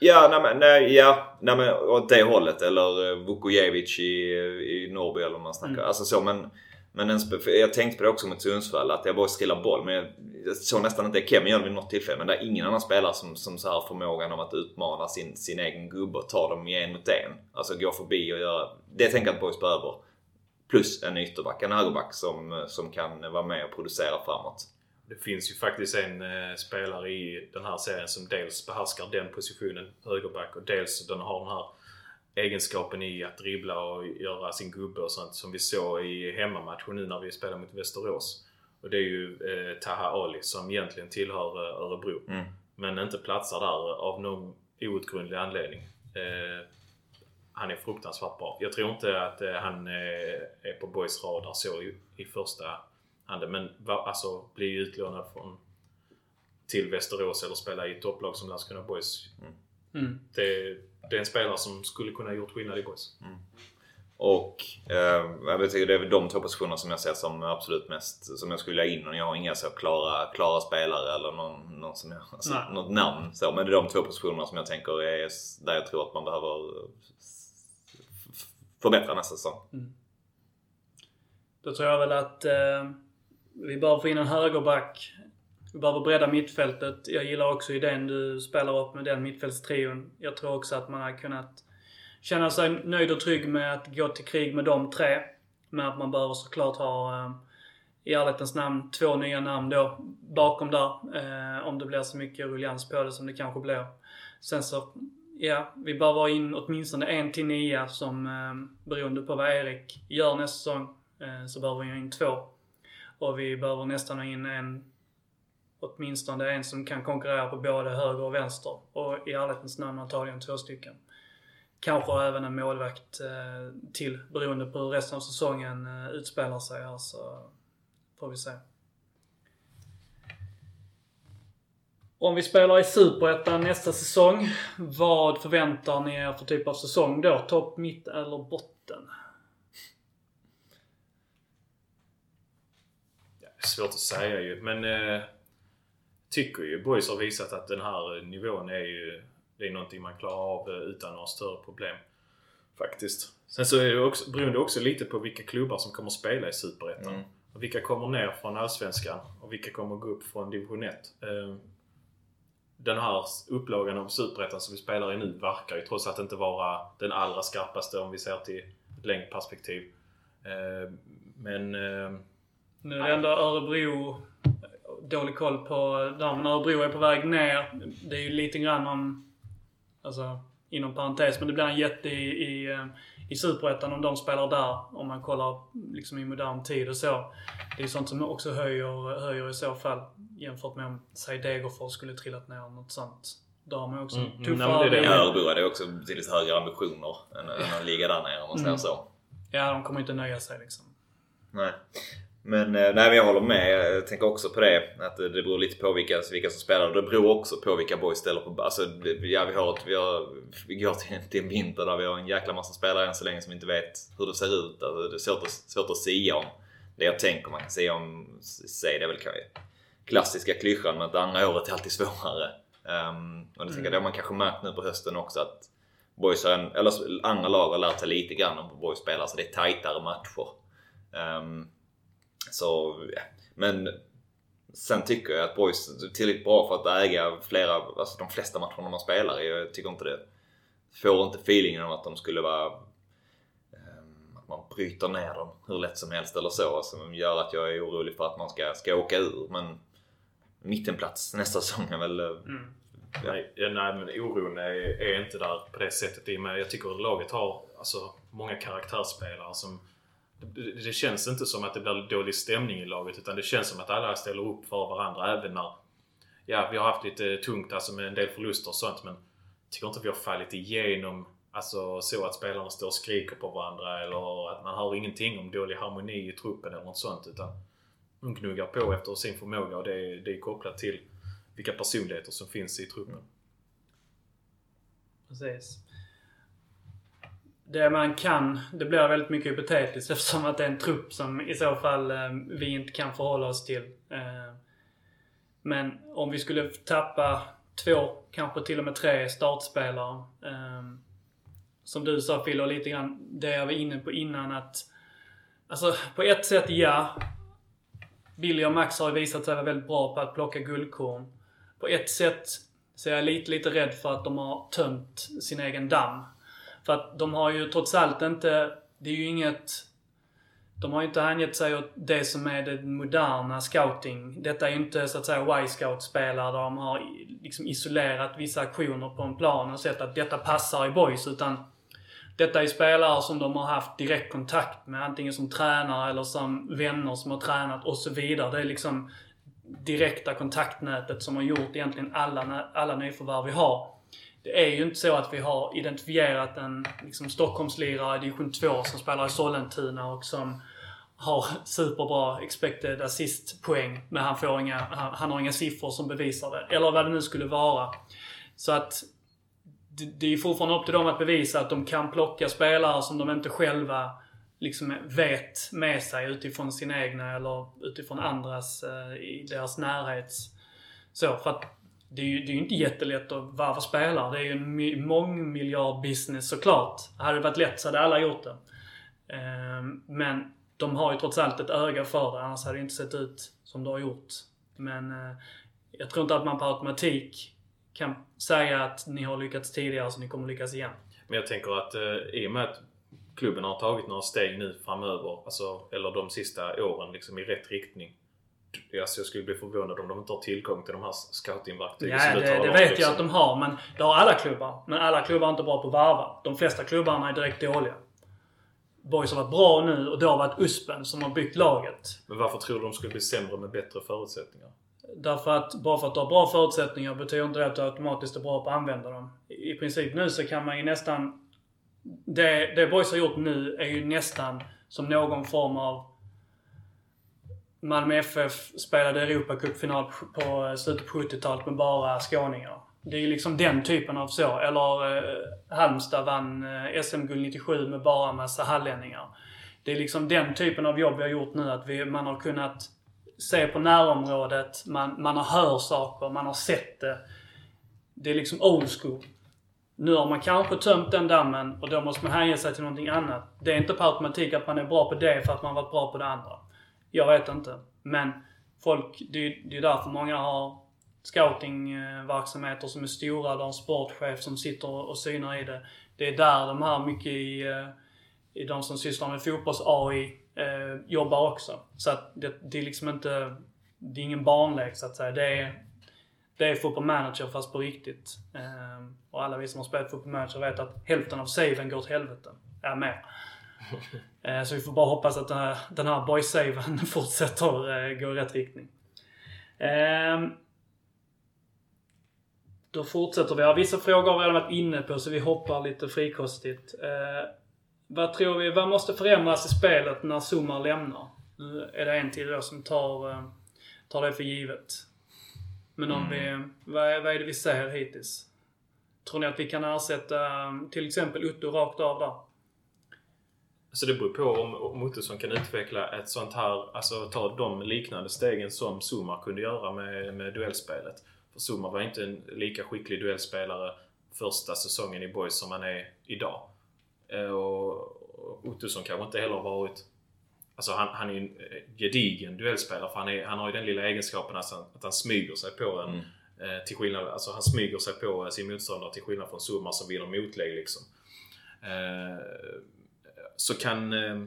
Ja, nej, men, nej, ja, nej, men åt det hållet. Eller Vukojevic i, i Norrby eller vad man snackar. Mm. Alltså så, men, men en, jag tänkte på det också mot Sundsvall, att jag bara skrillar boll. Men jag, jag såg nästan inte Kevin gör det vid något tillfälle. Men det är ingen annan spelare som, som så här förmågan om att utmana sin, sin egen gubbe och ta dem i en mot en. Alltså gå förbi och göra... Det tänker jag att Boys behöver. Plus en ytterback, en högerback som, som kan vara med och producera framåt. Det finns ju faktiskt en eh, spelare i den här serien som dels behärskar den positionen, högerback, och dels den har den här egenskapen i att dribbla och göra sin gubbe och sånt som vi såg i hemmamatchen nu när vi spelade mot Västerås. Och det är ju eh, Taha Ali som egentligen tillhör eh, Örebro. Mm. Men inte platsar där av någon outgrundlig anledning. Eh, han är fruktansvärt bra. Jag tror inte att eh, han eh, är på Boys radar så i, i första handen. Men va, alltså bli utlånad från till Västerås eller spela i ett topplag som Landskrona Boys. Mm. Det, det är en spelare som skulle kunna ha gjort skillnad i Boys. Och eh, jag det är väl de två positionerna som jag ser som absolut mest som jag skulle vilja in. Och jag har inga så klara, klara spelare eller någon, någon som jag, alltså, något namn. Så, men det är de två positionerna som jag tänker är där jag tror att man behöver förbättra nästa säsong. Då tror jag väl att eh, vi behöver få in en högerback. Vi behöver bredda mittfältet. Jag gillar också idén du spelar upp med den mittfältstrion. Jag tror också att man har kunnat känna sig nöjd och trygg med att gå till krig med de tre. Men att man behöver såklart ha, eh, i ärlighetens namn, två nya namn då bakom där. Eh, om det blir så mycket ruljans på det som det kanske blir. Sen så, ja, vi behöver ha in åtminstone en till nia som, eh, beroende på vad Erik gör nästa säsong, så behöver vi ha in två. Och vi behöver nästan ha in en åtminstone en som kan konkurrera på både höger och vänster. Och i ärlighetens namn antagligen två stycken. Kanske även en målvakt eh, till beroende på hur resten av säsongen eh, utspelar sig här så får vi se. Om vi spelar i Superettan nästa säsong, vad förväntar ni er för typ av säsong då? Topp, mitt eller botten? Ja, det är svårt att säga ju, men eh, tycker ju Boys har visat att den här nivån är ju det är någonting man klarar av eh, utan några större problem. Faktiskt. Sen så är det också, beror det också lite på vilka klubbar som kommer spela i Superettan. Mm. Och vilka kommer ner från Allsvenskan och vilka kommer gå upp från Division 1. Eh, Den här upplagan av Superettan som vi spelar i nu verkar ju trots allt inte vara den allra skarpaste om vi ser till ett längre perspektiv. Eh, Men Nu är det ändå Örebro, dålig koll på där, men Örebro är på väg ner. Det är ju lite grann om, alltså inom parentes, men det blir en jätte i, i, eh, i Superettan om de spelar där. Om man kollar liksom i modern tid och så. Det är sånt som också höjer, höjer i så fall jämfört med om, säg Degerfors skulle trillat ner något sånt. Där har man också Mm, en nej, men tuffare... det är det. Örebro hade också betydligt högre ambitioner än, än att ligga där nere om man säger Mm. så. Ja, de kommer inte nöja sig liksom. Nej. Men, eh, nej, men jag håller med. Jag tänker också på det. Att det beror lite på vilka, vilka som spelar. Det beror också på vilka boys ställer på. Alltså, ja, vi, har, ett- vi, har, vi går till, till en vinter där vi har en jäkla massa spelare än så länge som inte vet hur det ser ut. Alltså, det är svårt att, svårt att sia om. Det jag tänker man kan säga om sig, det är väl kanske klassiska klyschan men att andra året är alltid svårare. Um, och det tänker jag, det har man kanske märkt nu på hösten också att boys har en, eller andra lag har lärt sig lite grann om boys spelar så det är tajtare matcher. Ehm, så, ja. Men sen tycker jag att boys är tillräckligt bra för att äga flera, alltså de flesta matcherna man spelar i. Jag tycker inte det. Får inte feelingen om att de skulle vara ehm, att man bryter ner dem hur lätt som helst eller så. Som gör att jag är orolig för att man ska, ska åka ur. Men mittenplats nästa säsong är väl... eh, Mm. Nej, ja, nej men oron är, är inte där på det sättet. I och med, jag tycker att laget har alltså, många karaktärsspelare som... Det, det känns inte som att det blir dålig stämning i laget utan det känns som att alla ställer upp för varandra även när... Ja, vi har haft lite tungt alltså med en del förluster och sånt men jag tycker inte vi har fallit igenom alltså så att spelarna står och skriker på varandra eller att man hör ingenting om dålig harmoni i truppen eller något sånt utan de gnuggar på efter sin förmåga och det, är- det är kopplat till vilka personligheter som finns i truppen. Precis. Det man kan, det blir väldigt mycket hypotetiskt eftersom att det är en trupp som i så fall eh, vi inte kan förhålla oss till. Eh, men om vi skulle tappa två, kanske till och med tre startspelare. Eh, som du sa Phil, och lite grann det jag var inne på innan att Alltså på ett sätt ja. Billy och Max har ju visat sig vara väldigt bra på att plocka guldkorn. På ett sätt så är jag lite, lite rädd för att de har tömt sin egen damm. För att de har ju trots allt inte, det är ju inget, de har ju inte hängett sig åt det som är det moderna scouting. Detta är ju inte så att säga Y-scout-spelare där de har liksom isolerat vissa aktioner på en plan och sett att detta passar i boys. Utan detta är spelare som de har haft direkt kontakt med, antingen som tränare eller som vänner som har tränat och så vidare. Det är liksom direkta kontaktnätet som har gjort egentligen alla, alla nyförvärv vi har. Det är ju inte så att vi har identifierat en liksom, Stockholmslirare i division 2 som spelar i Sollentuna och som har superbra expected assist-poäng men han, får inga, han, han har inga siffror som bevisar det. Eller vad det nu skulle vara. Så att det, det är ju fortfarande upp till dem att bevisa att de kan plocka spelare som de inte själva liksom vet med sig utifrån sina egna eller utifrån andras eh, i deras närhet. Så, för att det är ju det är inte jättelätt att varva spelare. Det är ju en mångmiljardbusiness mångmiljard-business såklart. Hade det varit lätt så hade alla gjort det. Ehm, men de har ju trots allt ett öga för det, annars hade det inte sett ut som det har gjort. Men eh, jag tror inte att man per automatik kan säga att ni har lyckats tidigare så ni kommer lyckas igen. Men jag tänker att eh, i och med att klubben har tagit några steg nu framöver, alltså, eller de sista åren liksom i rätt riktning. Alltså jag skulle bli förvånad om de inte har tillgång till de här scoutingverktygen Ja, som du det, talar det om, vet liksom. jag att de har, men det har alla klubbar. Men alla klubbar är inte bra på att varva. De flesta klubbarna är direkt dåliga. Boys har varit bra nu och det har varit USPen som har byggt laget. Men varför tror du de skulle bli sämre med bättre förutsättningar? Därför att bara för att du har bra förutsättningar betyder inte det att du automatiskt är bra på att använda dem. I princip nu så kan man ju nästan... Det, det Boys har gjort nu är ju nästan som någon form av... Malmö FF spelade Europacupfinal på slutet på 70-talet med bara skåningar. Det är ju liksom den typen av så. Eller eh, Halmstad vann eh, SM-guld 97 med bara massa hallänningar. Det är liksom den typen av jobb vi har gjort nu. Att vi, man har kunnat se på närområdet, man, man har hört saker, man har sett det. Det är liksom old school. Nu har man kanske tömt den dammen och då måste man hänge sig till någonting annat. Det är inte per automatik att man är bra på det för att man varit bra på det andra. Jag vet inte. Men folk, det är ju därför många har scoutingverksamheter som är stora. de har en sportchef som sitter och synar i det. Det är där de här mycket i, eh, i de som sysslar med fotbolls-AI eh, jobbar också. Så att det, det är liksom inte... Det är ingen barnlek så att säga. Det är, det är football manager fast på riktigt. Eh, och alla vi som har spelat football manager vet att hälften av saven går åt helvete. Ja, mer. Eh, så vi får bara hoppas att den här, den här boys-saven fortsätter eh, gå i rätt riktning. Eh, då fortsätter vi. Ja, vissa frågor har vi redan varit inne på så vi hoppar lite frikostigt. Eh, vad tror vi, vad måste förändras i spelet när Zuma lämnar? Nu är det en till då som tar, tar det för givet. Men om mm. vi, vad är, vad är det vi ser hittills? Tror ni att vi kan ersätta till exempel Otto rakt av där? Så det beror på om, Ottosson kan utveckla ett sånt här, alltså ta de liknande stegen som Zuma kunde göra med, med duellspelet. För Zuma var inte en lika skicklig duellspelare första säsongen i Boys som han är idag. Eh, och Ottosson kanske inte heller varit... Alltså han, han är ju en eh, gedigen duellspelare för han, är, han har ju den lilla egenskapen att han, att han smyger sig på en. Mm. Eh, till skillnad, alltså han smyger sig på sin motståndare till skillnad från Zuma som vinner motlägg liksom. Så kan, eh,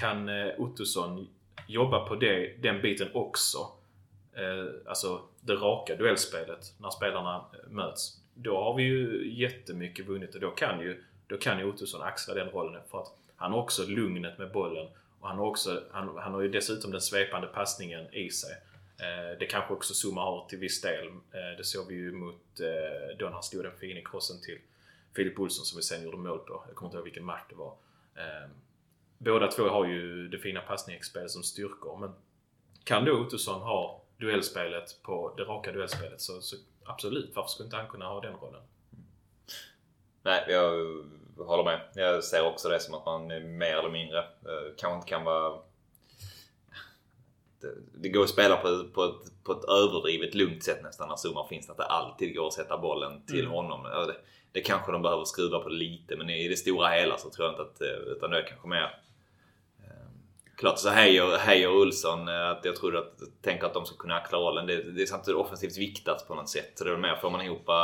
kan eh, Ottosson jobba på det, den biten också. Eh, alltså det raka duellspelet när spelarna möts. Då har vi ju jättemycket vunnit och då kan ju då kan ju Ottosson axla den rollen för att han har också lugnet med bollen och han har, också, han, han har ju dessutom den svepande passningen i sig. Det kanske också Zuma har till viss del. Det såg vi ju mot då när han stod den fina crossen till Filip Olsson som vi sen gjorde mål på. Jag kommer inte ihåg vilken match det var. Eh, båda två har ju det fina passningsspelet som styrkor men kan då Ottosson ha duellspelet på det raka duellspelet så, så absolut, varför skulle inte han kunna ha den rollen? Nej, jag håller med. Jag ser också det som att man mer eller mindre eh, kanske inte kan vara... Det, det går att spela på, på, ett, på ett överdrivet lugnt sätt nästan när Zuma finns. Att det alltid går att sätta bollen till mm. honom. Det, kanske de behöver skruva på lite men i det stora hela så tror jag inte att... Eh, utan det är kanske mer... Ehm, klart så Heijer, Heijer och Olsson, eh, att jag tror att, tänker att de ska kunna axla rollen. Det, det är samtidigt offensivt viktat på något sätt. Så det är mer, får man ihop eh,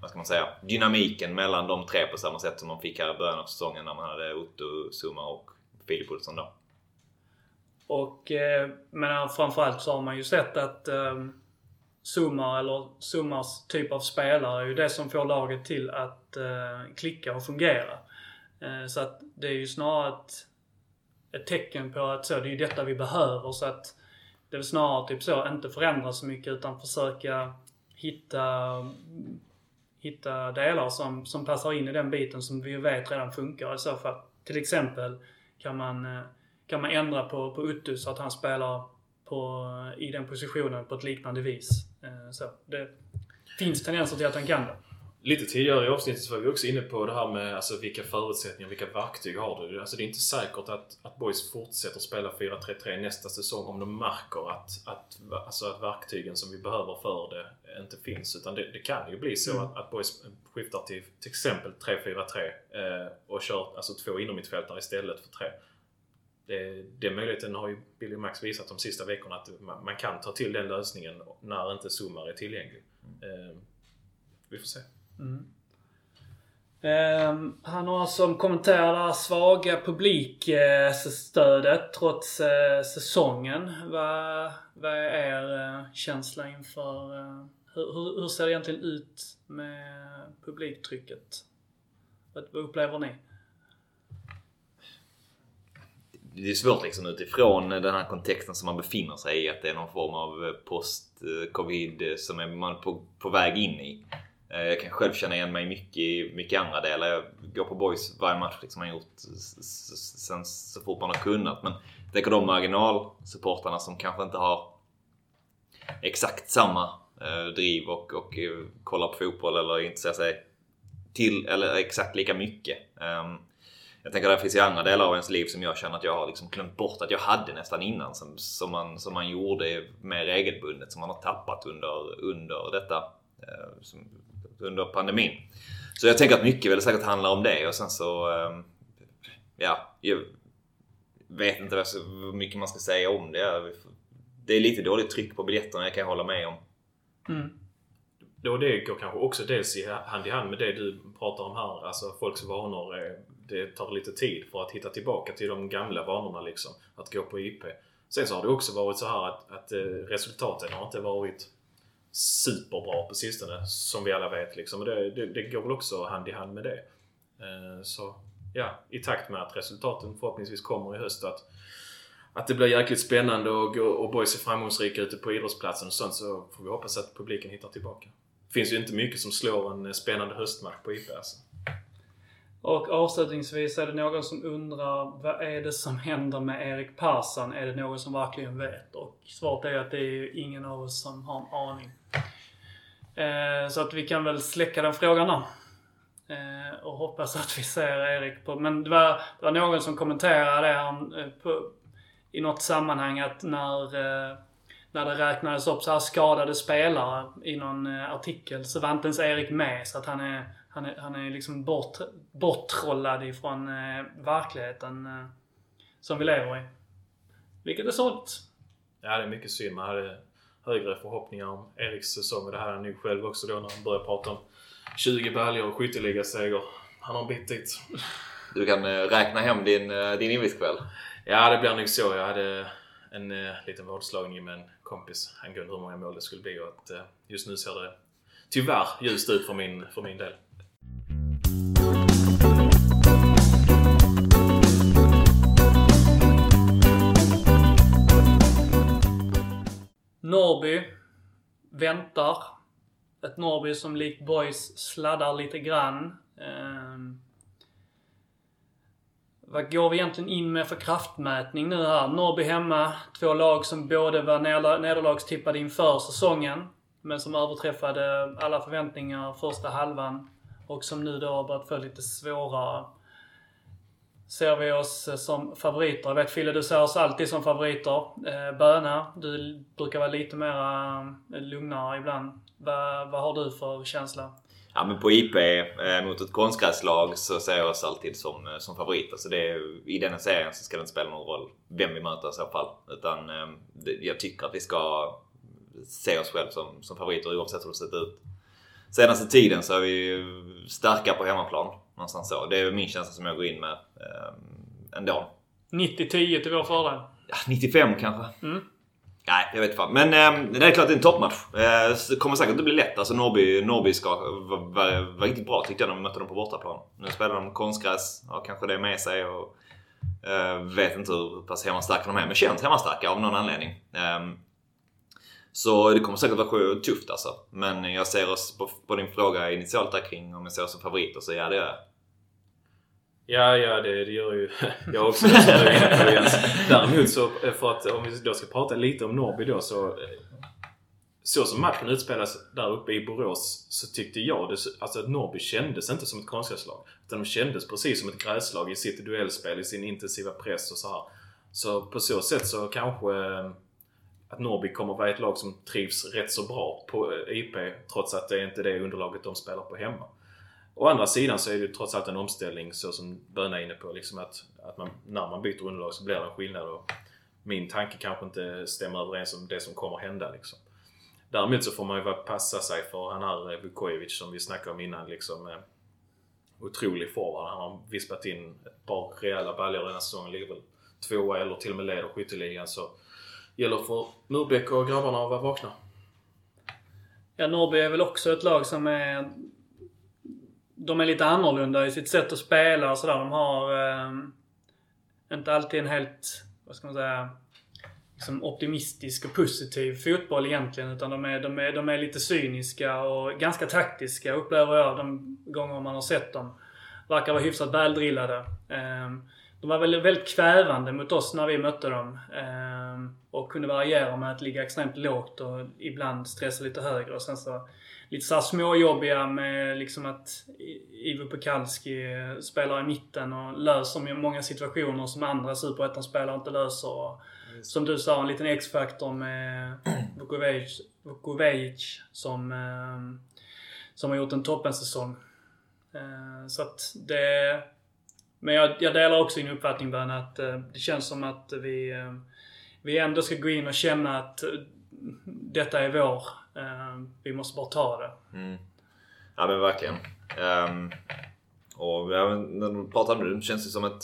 vad ska man säga, dynamiken mellan de tre på samma sätt som de fick här i början av säsongen när man hade Otto, Suma och Filip Olsson då. Och men framförallt så har man ju sett att um Suma eller Sumas typ av spelare är ju det som får laget till att eh, klicka och fungera. Eh, så att det är ju snarare ett, ett tecken på att så, det är ju detta vi behöver så att det är väl snarare typ så, inte förändra så mycket utan försöka hitta hitta delar som, som passar in i den biten som vi vet redan funkar i så fall. Till exempel kan man, eh, kan man ändra på, på Uttu så att han spelar på, i den positionen på ett liknande vis. Eh, så, det finns tendenser till att han kan det. Lite tidigare i avsnittet var vi också inne på det här med alltså, vilka förutsättningar, vilka verktyg har du? Alltså, det är inte säkert att, att Boys fortsätter spela 4-3-3 nästa säsong om de märker att, att, alltså, att verktygen som vi behöver för det inte finns. Utan det, det kan ju bli så mm. att, att Boys skiftar till till exempel 3-4-3 eh, och kör alltså, två innermittfältare istället för tre. Det, den möjligheten har ju Billy Max visat de sista veckorna att man, man kan ta till den lösningen när inte Sumar är tillgänglig. Mm. Eh, vi får se. Mm. Um, han har som kommenterar det svaga publikstödet trots uh, säsongen. Vad, vad är er uh, känsla inför... Uh, hur, hur, ser det egentligen ut med publiktrycket? Vad, vad upplever ni? Det är svårt liksom utifrån den här kontexten som man befinner sig i. Att det är någon form av eh, post-covid eh, som är man på, på väg in i. Eh, jag kan själv känna igen mig mycket i mycket andra delar. Jag går på boys varje match liksom har gjort sen så fort man har kunnat. Men jag tänker de marginalsupportrarna som kanske inte har exakt samma driv och, och kollar på fotboll eller intresserar sig till eller exakt lika mycket. Um, jag tänker att det finns ju andra delar av ens liv som jag känner att jag har liksom glömt bort att jag hade nästan innan. Som, som, man, som man gjorde mer regelbundet. Som man har tappat under, under detta. Eh, som, under pandemin. Så jag tänker att mycket väl säkert handlar om det och sen så... Eh, ja, jag vet inte hur mycket man ska säga om det. Det är lite dåligt tryck på biljetterna, jag kan hålla med om. Mm. Det går kanske också dels hand i hand med det du pratar om här. Alltså folks vanor. Det tar lite tid för att hitta tillbaka till de gamla vanorna liksom. Att gå på IP. Sen så har det också varit så här att, att eh, resultaten har inte varit superbra på sistone. Som vi alla vet liksom. det, det, det går väl också hand i hand med det. Eh, så ja, i takt med att resultaten förhoppningsvis kommer i höst att, att det blir jäkligt spännande och, och boys är framgångsrika ute på idrottsplatsen och sånt så får vi hoppas att publiken hittar tillbaka. Det finns ju inte mycket som slår en spännande höstmatch på IP alltså. Och avslutningsvis är det någon som undrar vad är det som händer med Erik Persson? Är det någon som verkligen vet? Och svaret är att det är ingen av oss som har en aning. Eh, så att vi kan väl släcka den frågan då. Eh, och hoppas att vi ser Erik på... Men det var, det var någon som kommenterade det han, eh, på, i något sammanhang att när, eh, när det räknades upp så här skadade spelare i någon eh, artikel så var inte ens Erik med. Så att han är han är, han är liksom bort, borttrollad ifrån eh, verkligheten eh, som vi lever i. Vilket är sorgligt. Ja, det är mycket synd. Man hade högre förhoppningar om Eriks säsong och det hade han nog själv också då när han började prata om 20 baljor och skytteligaseger. Han har en bit dit. Du kan eh, räkna hem din, eh, din inviskväll? Ja, det blir nog så. Jag hade en eh, liten vadslagning med en kompis angående hur många mål det skulle bli och att eh, just nu ser det tyvärr ljust ut för min, för min del. Norby väntar. Ett Norby som likt Boys sladdar lite grann. Eh, vad går vi egentligen in med för kraftmätning nu här? Norrby hemma. Två lag som både var nederlagstippade inför säsongen. Men som överträffade alla förväntningar första halvan. Och som nu då har börjat få lite svårare ser vi oss som favoriter. Jag vet Fille, du ser oss alltid som favoriter. Eh, Böna, du brukar vara lite mer eh, lugnare ibland. Vad, vad har du för känsla? Ja men på IP eh, mot ett konstgräslag så ser jag oss alltid som, eh, som favoriter. Så det i den serien så ska det inte spela någon roll vem vi möter i så fall. Utan eh, jag tycker att vi ska se oss själva som, som favoriter oavsett hur det sett ut. Senaste tiden så är vi starka på hemmaplan. Någonstans så. Det är min känsla som jag går in med eh, ändå. 90-10 till vår fördel? Ja, 95 kanske. Mm. Nej, jag vet inte. Men eh, det är klart det är en toppmatch. Eh, det kommer säkert inte bli lätt. Alltså Norrby, Norrby ska var, var, var riktigt bra tyckte jag när vi mötte dem på bortaplan. Nu spelar de konstgräs. Har kanske det med sig. Och, eh, vet inte hur pass hemmastarka de är. Men känns hemmastarka av någon anledning. Eh, så det kommer säkert vara tufft alltså. Men jag ser oss på, på din fråga initialt där kring om jag ser oss som favoriter så ja det gör jag. Ja, ja det, det gör ju jag också. Däremot så, för att om vi då ska prata lite om Norrby då så så som matchen utspelas där uppe i Borås så tyckte jag det, alltså att Norrby kändes inte som ett konstgräslag. Utan de kändes precis som ett gräslag i sitt duellspel, i sin intensiva press och så här. Så på så sätt så kanske att Norrby kommer vara ett lag som trivs rätt så bra på eh, IP trots att det är inte det underlaget de spelar på hemma. Å andra sidan så är det trots allt en omställning så som Böna är inne på. Liksom att, att man, när man byter underlag så blir det en skillnad. Och min tanke kanske inte stämmer överens om det som kommer hända. Liksom. Däremot så får man ju passa sig för han här eh, Vukojevic som vi snackade om innan. Liksom, eh, otrolig forward. Han har vispat in ett par rejäla baljor den här säsongen. Ligger väl tvåa eller till och med leder skytteligan. Så gäller för Norrbäck och grabbarna att vara vakna. Ja, Norrby är väl också ett lag som är... De är lite annorlunda i sitt sätt att spela och sådär. De har... Eh, inte alltid en helt, vad ska man säga, liksom optimistisk och positiv fotboll egentligen. Utan de är, de, är, de är lite cyniska och ganska taktiska upplever jag de gånger man har sett dem. Verkar vara hyfsat väldrillade. Eh, de var väl väldigt kvävande mot oss när vi mötte dem. Eh, och kunde variera med att ligga extremt lågt och ibland stressa lite högre. Och sen så lite såhär småjobbiga med liksom att Ivo Pekalski spelar i mitten och löser många situationer som andra superettan-spelare inte löser. Och, som du sa, en liten X-faktor med Vukovic som, eh, som har gjort en toppensäsong. Eh, så att det... Men jag, jag delar också din uppfattning Ben att eh, det känns som att vi, vi ändå ska gå in och känna att detta är vår. Vi måste bara ta det. Mm. Ja men verkligen. Um, och ja, när du pratar om det, det känns det som ett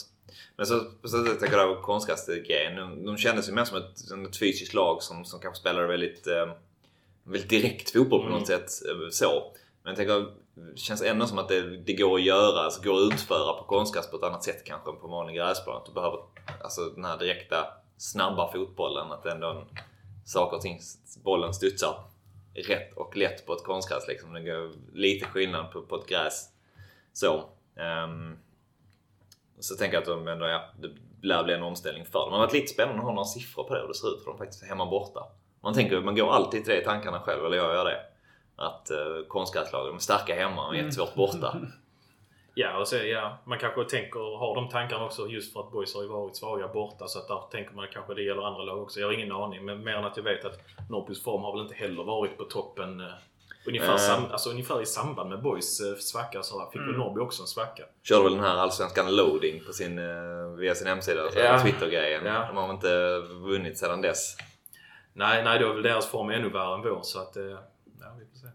men så, på sätt tänker jag på konstgräsgrejen. De, de kändes ju mer som ett, ett fysiskt lag som, som kanske spelade väldigt, eh, väldigt direkt fotboll på något mm. sätt. Eh, så. Men jag tänker, det känns ändå som att det, det går att göra, alltså går att utföra på konstgräs på ett annat sätt kanske än på vanlig gräsplan. Du behöver alltså, den här direkta, snabba fotbollen. Att ändå en, saker och ting, bollen studsar rätt och lätt på ett konstgräs. Liksom. Det går lite skillnad på, på ett gräs. Så. Um, så tänker jag att de ändå, ja, det lär bli en omställning för dem. Det har varit lite spännande att ha några siffror på det, hur det ser ut för dem faktiskt hemma borta. Man tänker, man går alltid till det i tankarna själv, eller jag gör det. Att eh, konstgräslagen är starka hemma och jättesvårt borta. Ja, och så, ja, man kanske tänker, har de tankarna också just för att boys har ju varit svaga borta så att där tänker man kanske det gäller andra lag också. Jag har ingen aning men mer än att jag vet att Norrbys form har väl inte heller varit på toppen eh, Ungefär, sam, alltså, ungefär i samband med Boys eh, svacka så fick mm. Norrby också en svacka. Körde väl den här allsvenskan loading på sin, eh, via sin hemsida, alltså ja. Twitter-grejen. Ja. De har väl inte vunnit sedan dess? Nej, nej, då är väl deras form ännu värre än vår så att... Eh, ja, vi får se.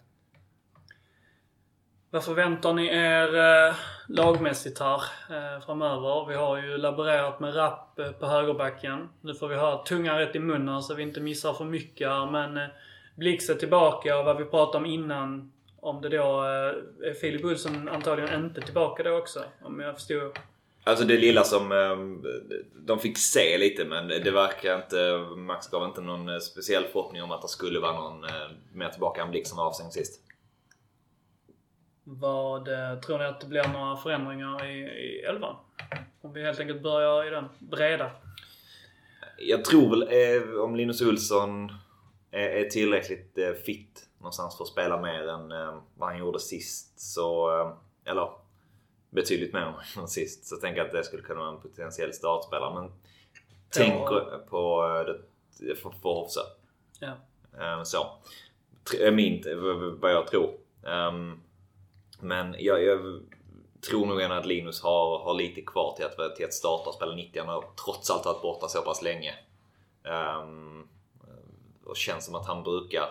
Vad förväntar ni er eh, lagmässigt här eh, framöver? Vi har ju laborerat med Rapp eh, på högerbacken. Nu får vi ha tungan rätt i munnen så vi inte missar för mycket här, men eh, Blix är tillbaka och vad vi pratade om innan. Om det då eh, är Filip Olsson antagligen inte tillbaka då också. Om jag förstod. Alltså det lilla som ehm, de fick se lite men det verkar inte... Max gav inte någon eh, speciell förhoppning om att det skulle vara någon eh, mer tillbaka än Blix som var avstängd sist. Vad tror ni att det blir några förändringar i, i elvan? Om vi helt enkelt börjar i den breda. Jag tror väl om Linus Olsson är tillräckligt eh, fit någonstans för att spela mer än eh, vad han gjorde sist. Så, eh, eller betydligt mer än sist. Så tänker jag att det skulle kunna vara en potentiell startspelare. Men tänk på det för, för Hofsa. Ja. Så. Är min, vad jag tror. Ehm, men jag, jag tror nog ändå att Linus har, har lite kvar till att, till att starta och spela 90. Han har trots allt varit borta så pass länge. Um, och känns som att han brukar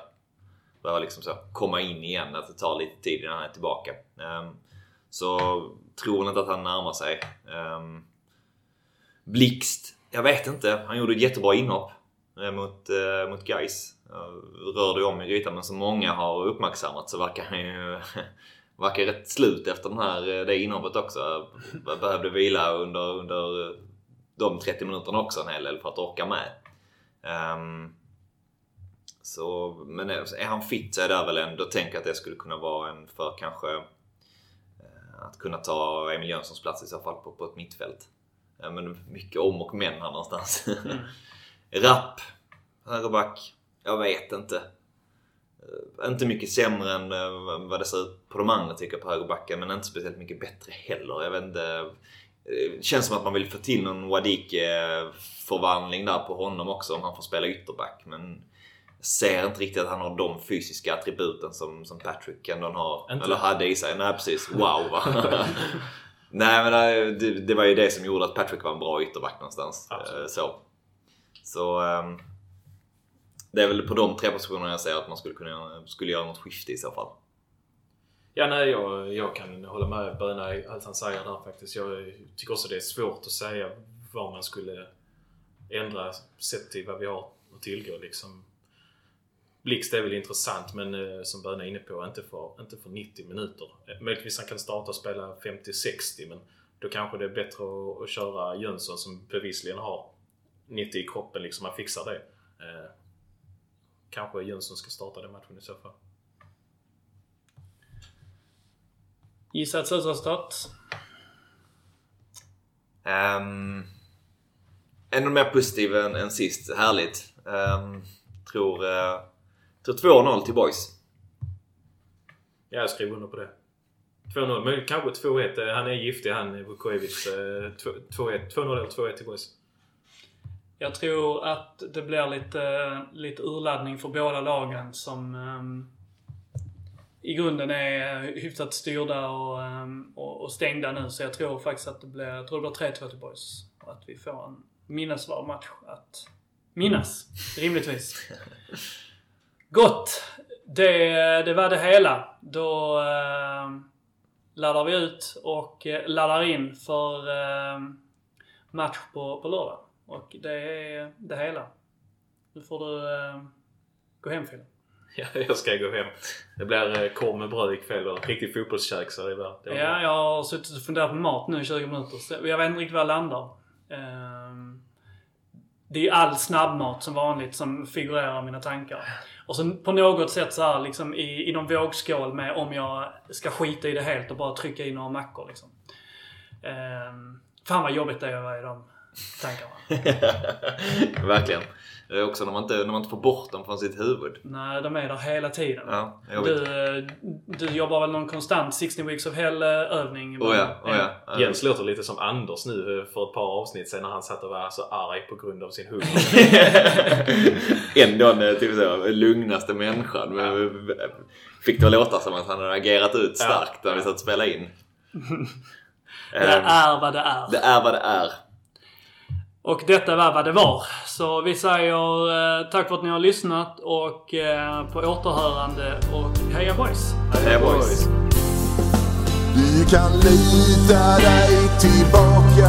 börja liksom så komma in igen. Att det tar lite tid innan han är tillbaka. Um, så tror inte att han närmar sig. Um, Blixt, jag vet inte. Han gjorde ett jättebra inhopp eh, mot, uh, mot Gais. Uh, rörde om i grytan men som många har uppmärksammat så verkar han ju verkar rätt slut efter den här, eh, det inhoppet också. Behövde vila under, under de 30 minuterna också en hel del för att orka med. Um, så, men är han fit så är det väl ändå, tänker att det skulle kunna vara en för kanske eh, att kunna ta Emil Jönssons plats i så fall på, på ett mittfält. Men mycket om och men här någonstans. Mm. Rapp, högerback, jag vet inte. Eh, inte mycket sämre än eh, vad det ser ut på de andra tycker jag på högerbacken men inte speciellt mycket bättre heller. Jag vet inte. Det känns som att man vill få till någon Wadike-förvandling där på honom också om han får spela ytterback. Men ser inte riktigt att han har de fysiska attributen som, som Patrick ändå har. Inte. Eller hade i sig. Nej precis. Wow va. Nej men det, det, var ju det som gjorde att Patrick var en bra ytterback någonstans. Absolut. Så. Så um, det är väl på de tre positionerna jag ser att man skulle kunna skulle göra något skifte i så fall. Ja, nej, jag, jag kan hålla med Böna i allt han säger där faktiskt. Jag tycker också det är svårt att säga vad man skulle ändra sett till vad vi har att tillgå. Liksom. Blixt är väl intressant men eh, som Böna är inne på, inte för, inte för 90 minuter. Eh, möjligtvis han kan starta och spela 50-60 men Då kanske det är bättre att, att köra Jönsson som bevisligen har 90 i kroppen liksom. Han fixar det. Eh, Eh, kanske Jönsson ska starta den matchen i så fall. Gissa ett slutresultat. Um, ännu mer positiv än, än sist. Härligt. Um, tror, uh, tror 2-0 till boys. Ja, jag skriver under på det. 2-0, men kanske 2-1. Han är giftig han, Vukovic. 2-1 2-0 eller 2-1 till boys. Jag tror att det blir lite, lite urladdning för båda lagen som um, i grunden är hyfsat styrda och, um, och, och, stängda nu. Så jag tror faktiskt att det blir, jag tror det blir 3-2 till boys. Och att vi får en minnesvärd match att minnas, rimligtvis. Gott! Det, det var det hela. Då uh, laddar vi ut och laddar in för uh, match på, på lördag. Och det är det hela. Nu får du uh, gå hem Phil. Ja, jag ska gå hem. Det blir uh, korv med bröd ikväll och riktigt fotbollskäk så det blir, det blir Ja, jag har suttit och funderat på mat nu i 20 minuter. Så jag vet inte riktigt var jag landar. Uh, det är ju all snabbmat som vanligt som figurerar i mina tankar. Och så på något sätt så här liksom i, i någon vågskål med om jag ska skita i det helt och bara trycka in några mackor liksom. Um, fan vad jobbigt det är att vara i de tankarna. Verkligen. Det är också när man, inte, när man inte får bort dem från sitt huvud. Nej, de är där hela tiden. Ja, du, du jobbar väl någon konstant 16 weeks of hell övning? Oh ja, oh ja. ja. Jens låter lite som Anders nu för ett par avsnitt sen när han satt och var så arg på grund av sin hund. Ändå den typ så, lugnaste människan. Men fick det att låta som att han hade agerat ut starkt ja, när vi satt och spelade in. det är vad det är. Det är vad det är. Och detta var vad det var. Så vi säger eh, tack för att ni har lyssnat och eh, på återhörande och heja boys! Heja boys! Du kan lita dig tillbaka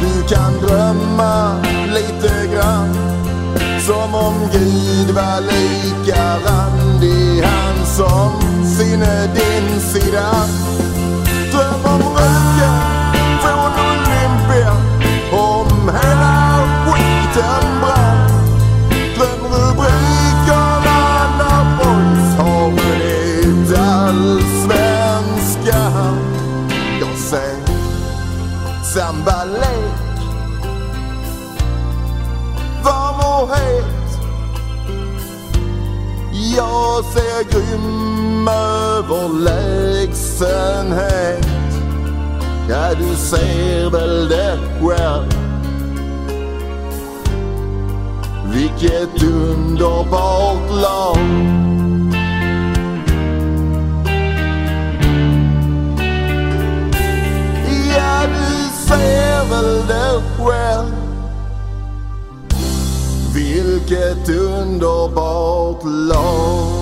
Du kan drömma lite grann Som om Gud var lika randig Han som sinne din sida Dröm om röken som hela skiten brann Drömrubrikerna när boys har blivit allsvenskan Jag ser sambalek Varm och het? Jag ser grym överlägsenhet Ja, du ser väl det själv? Vilket underbart lag Ja, du ser väl det själv. Vilket underbart lag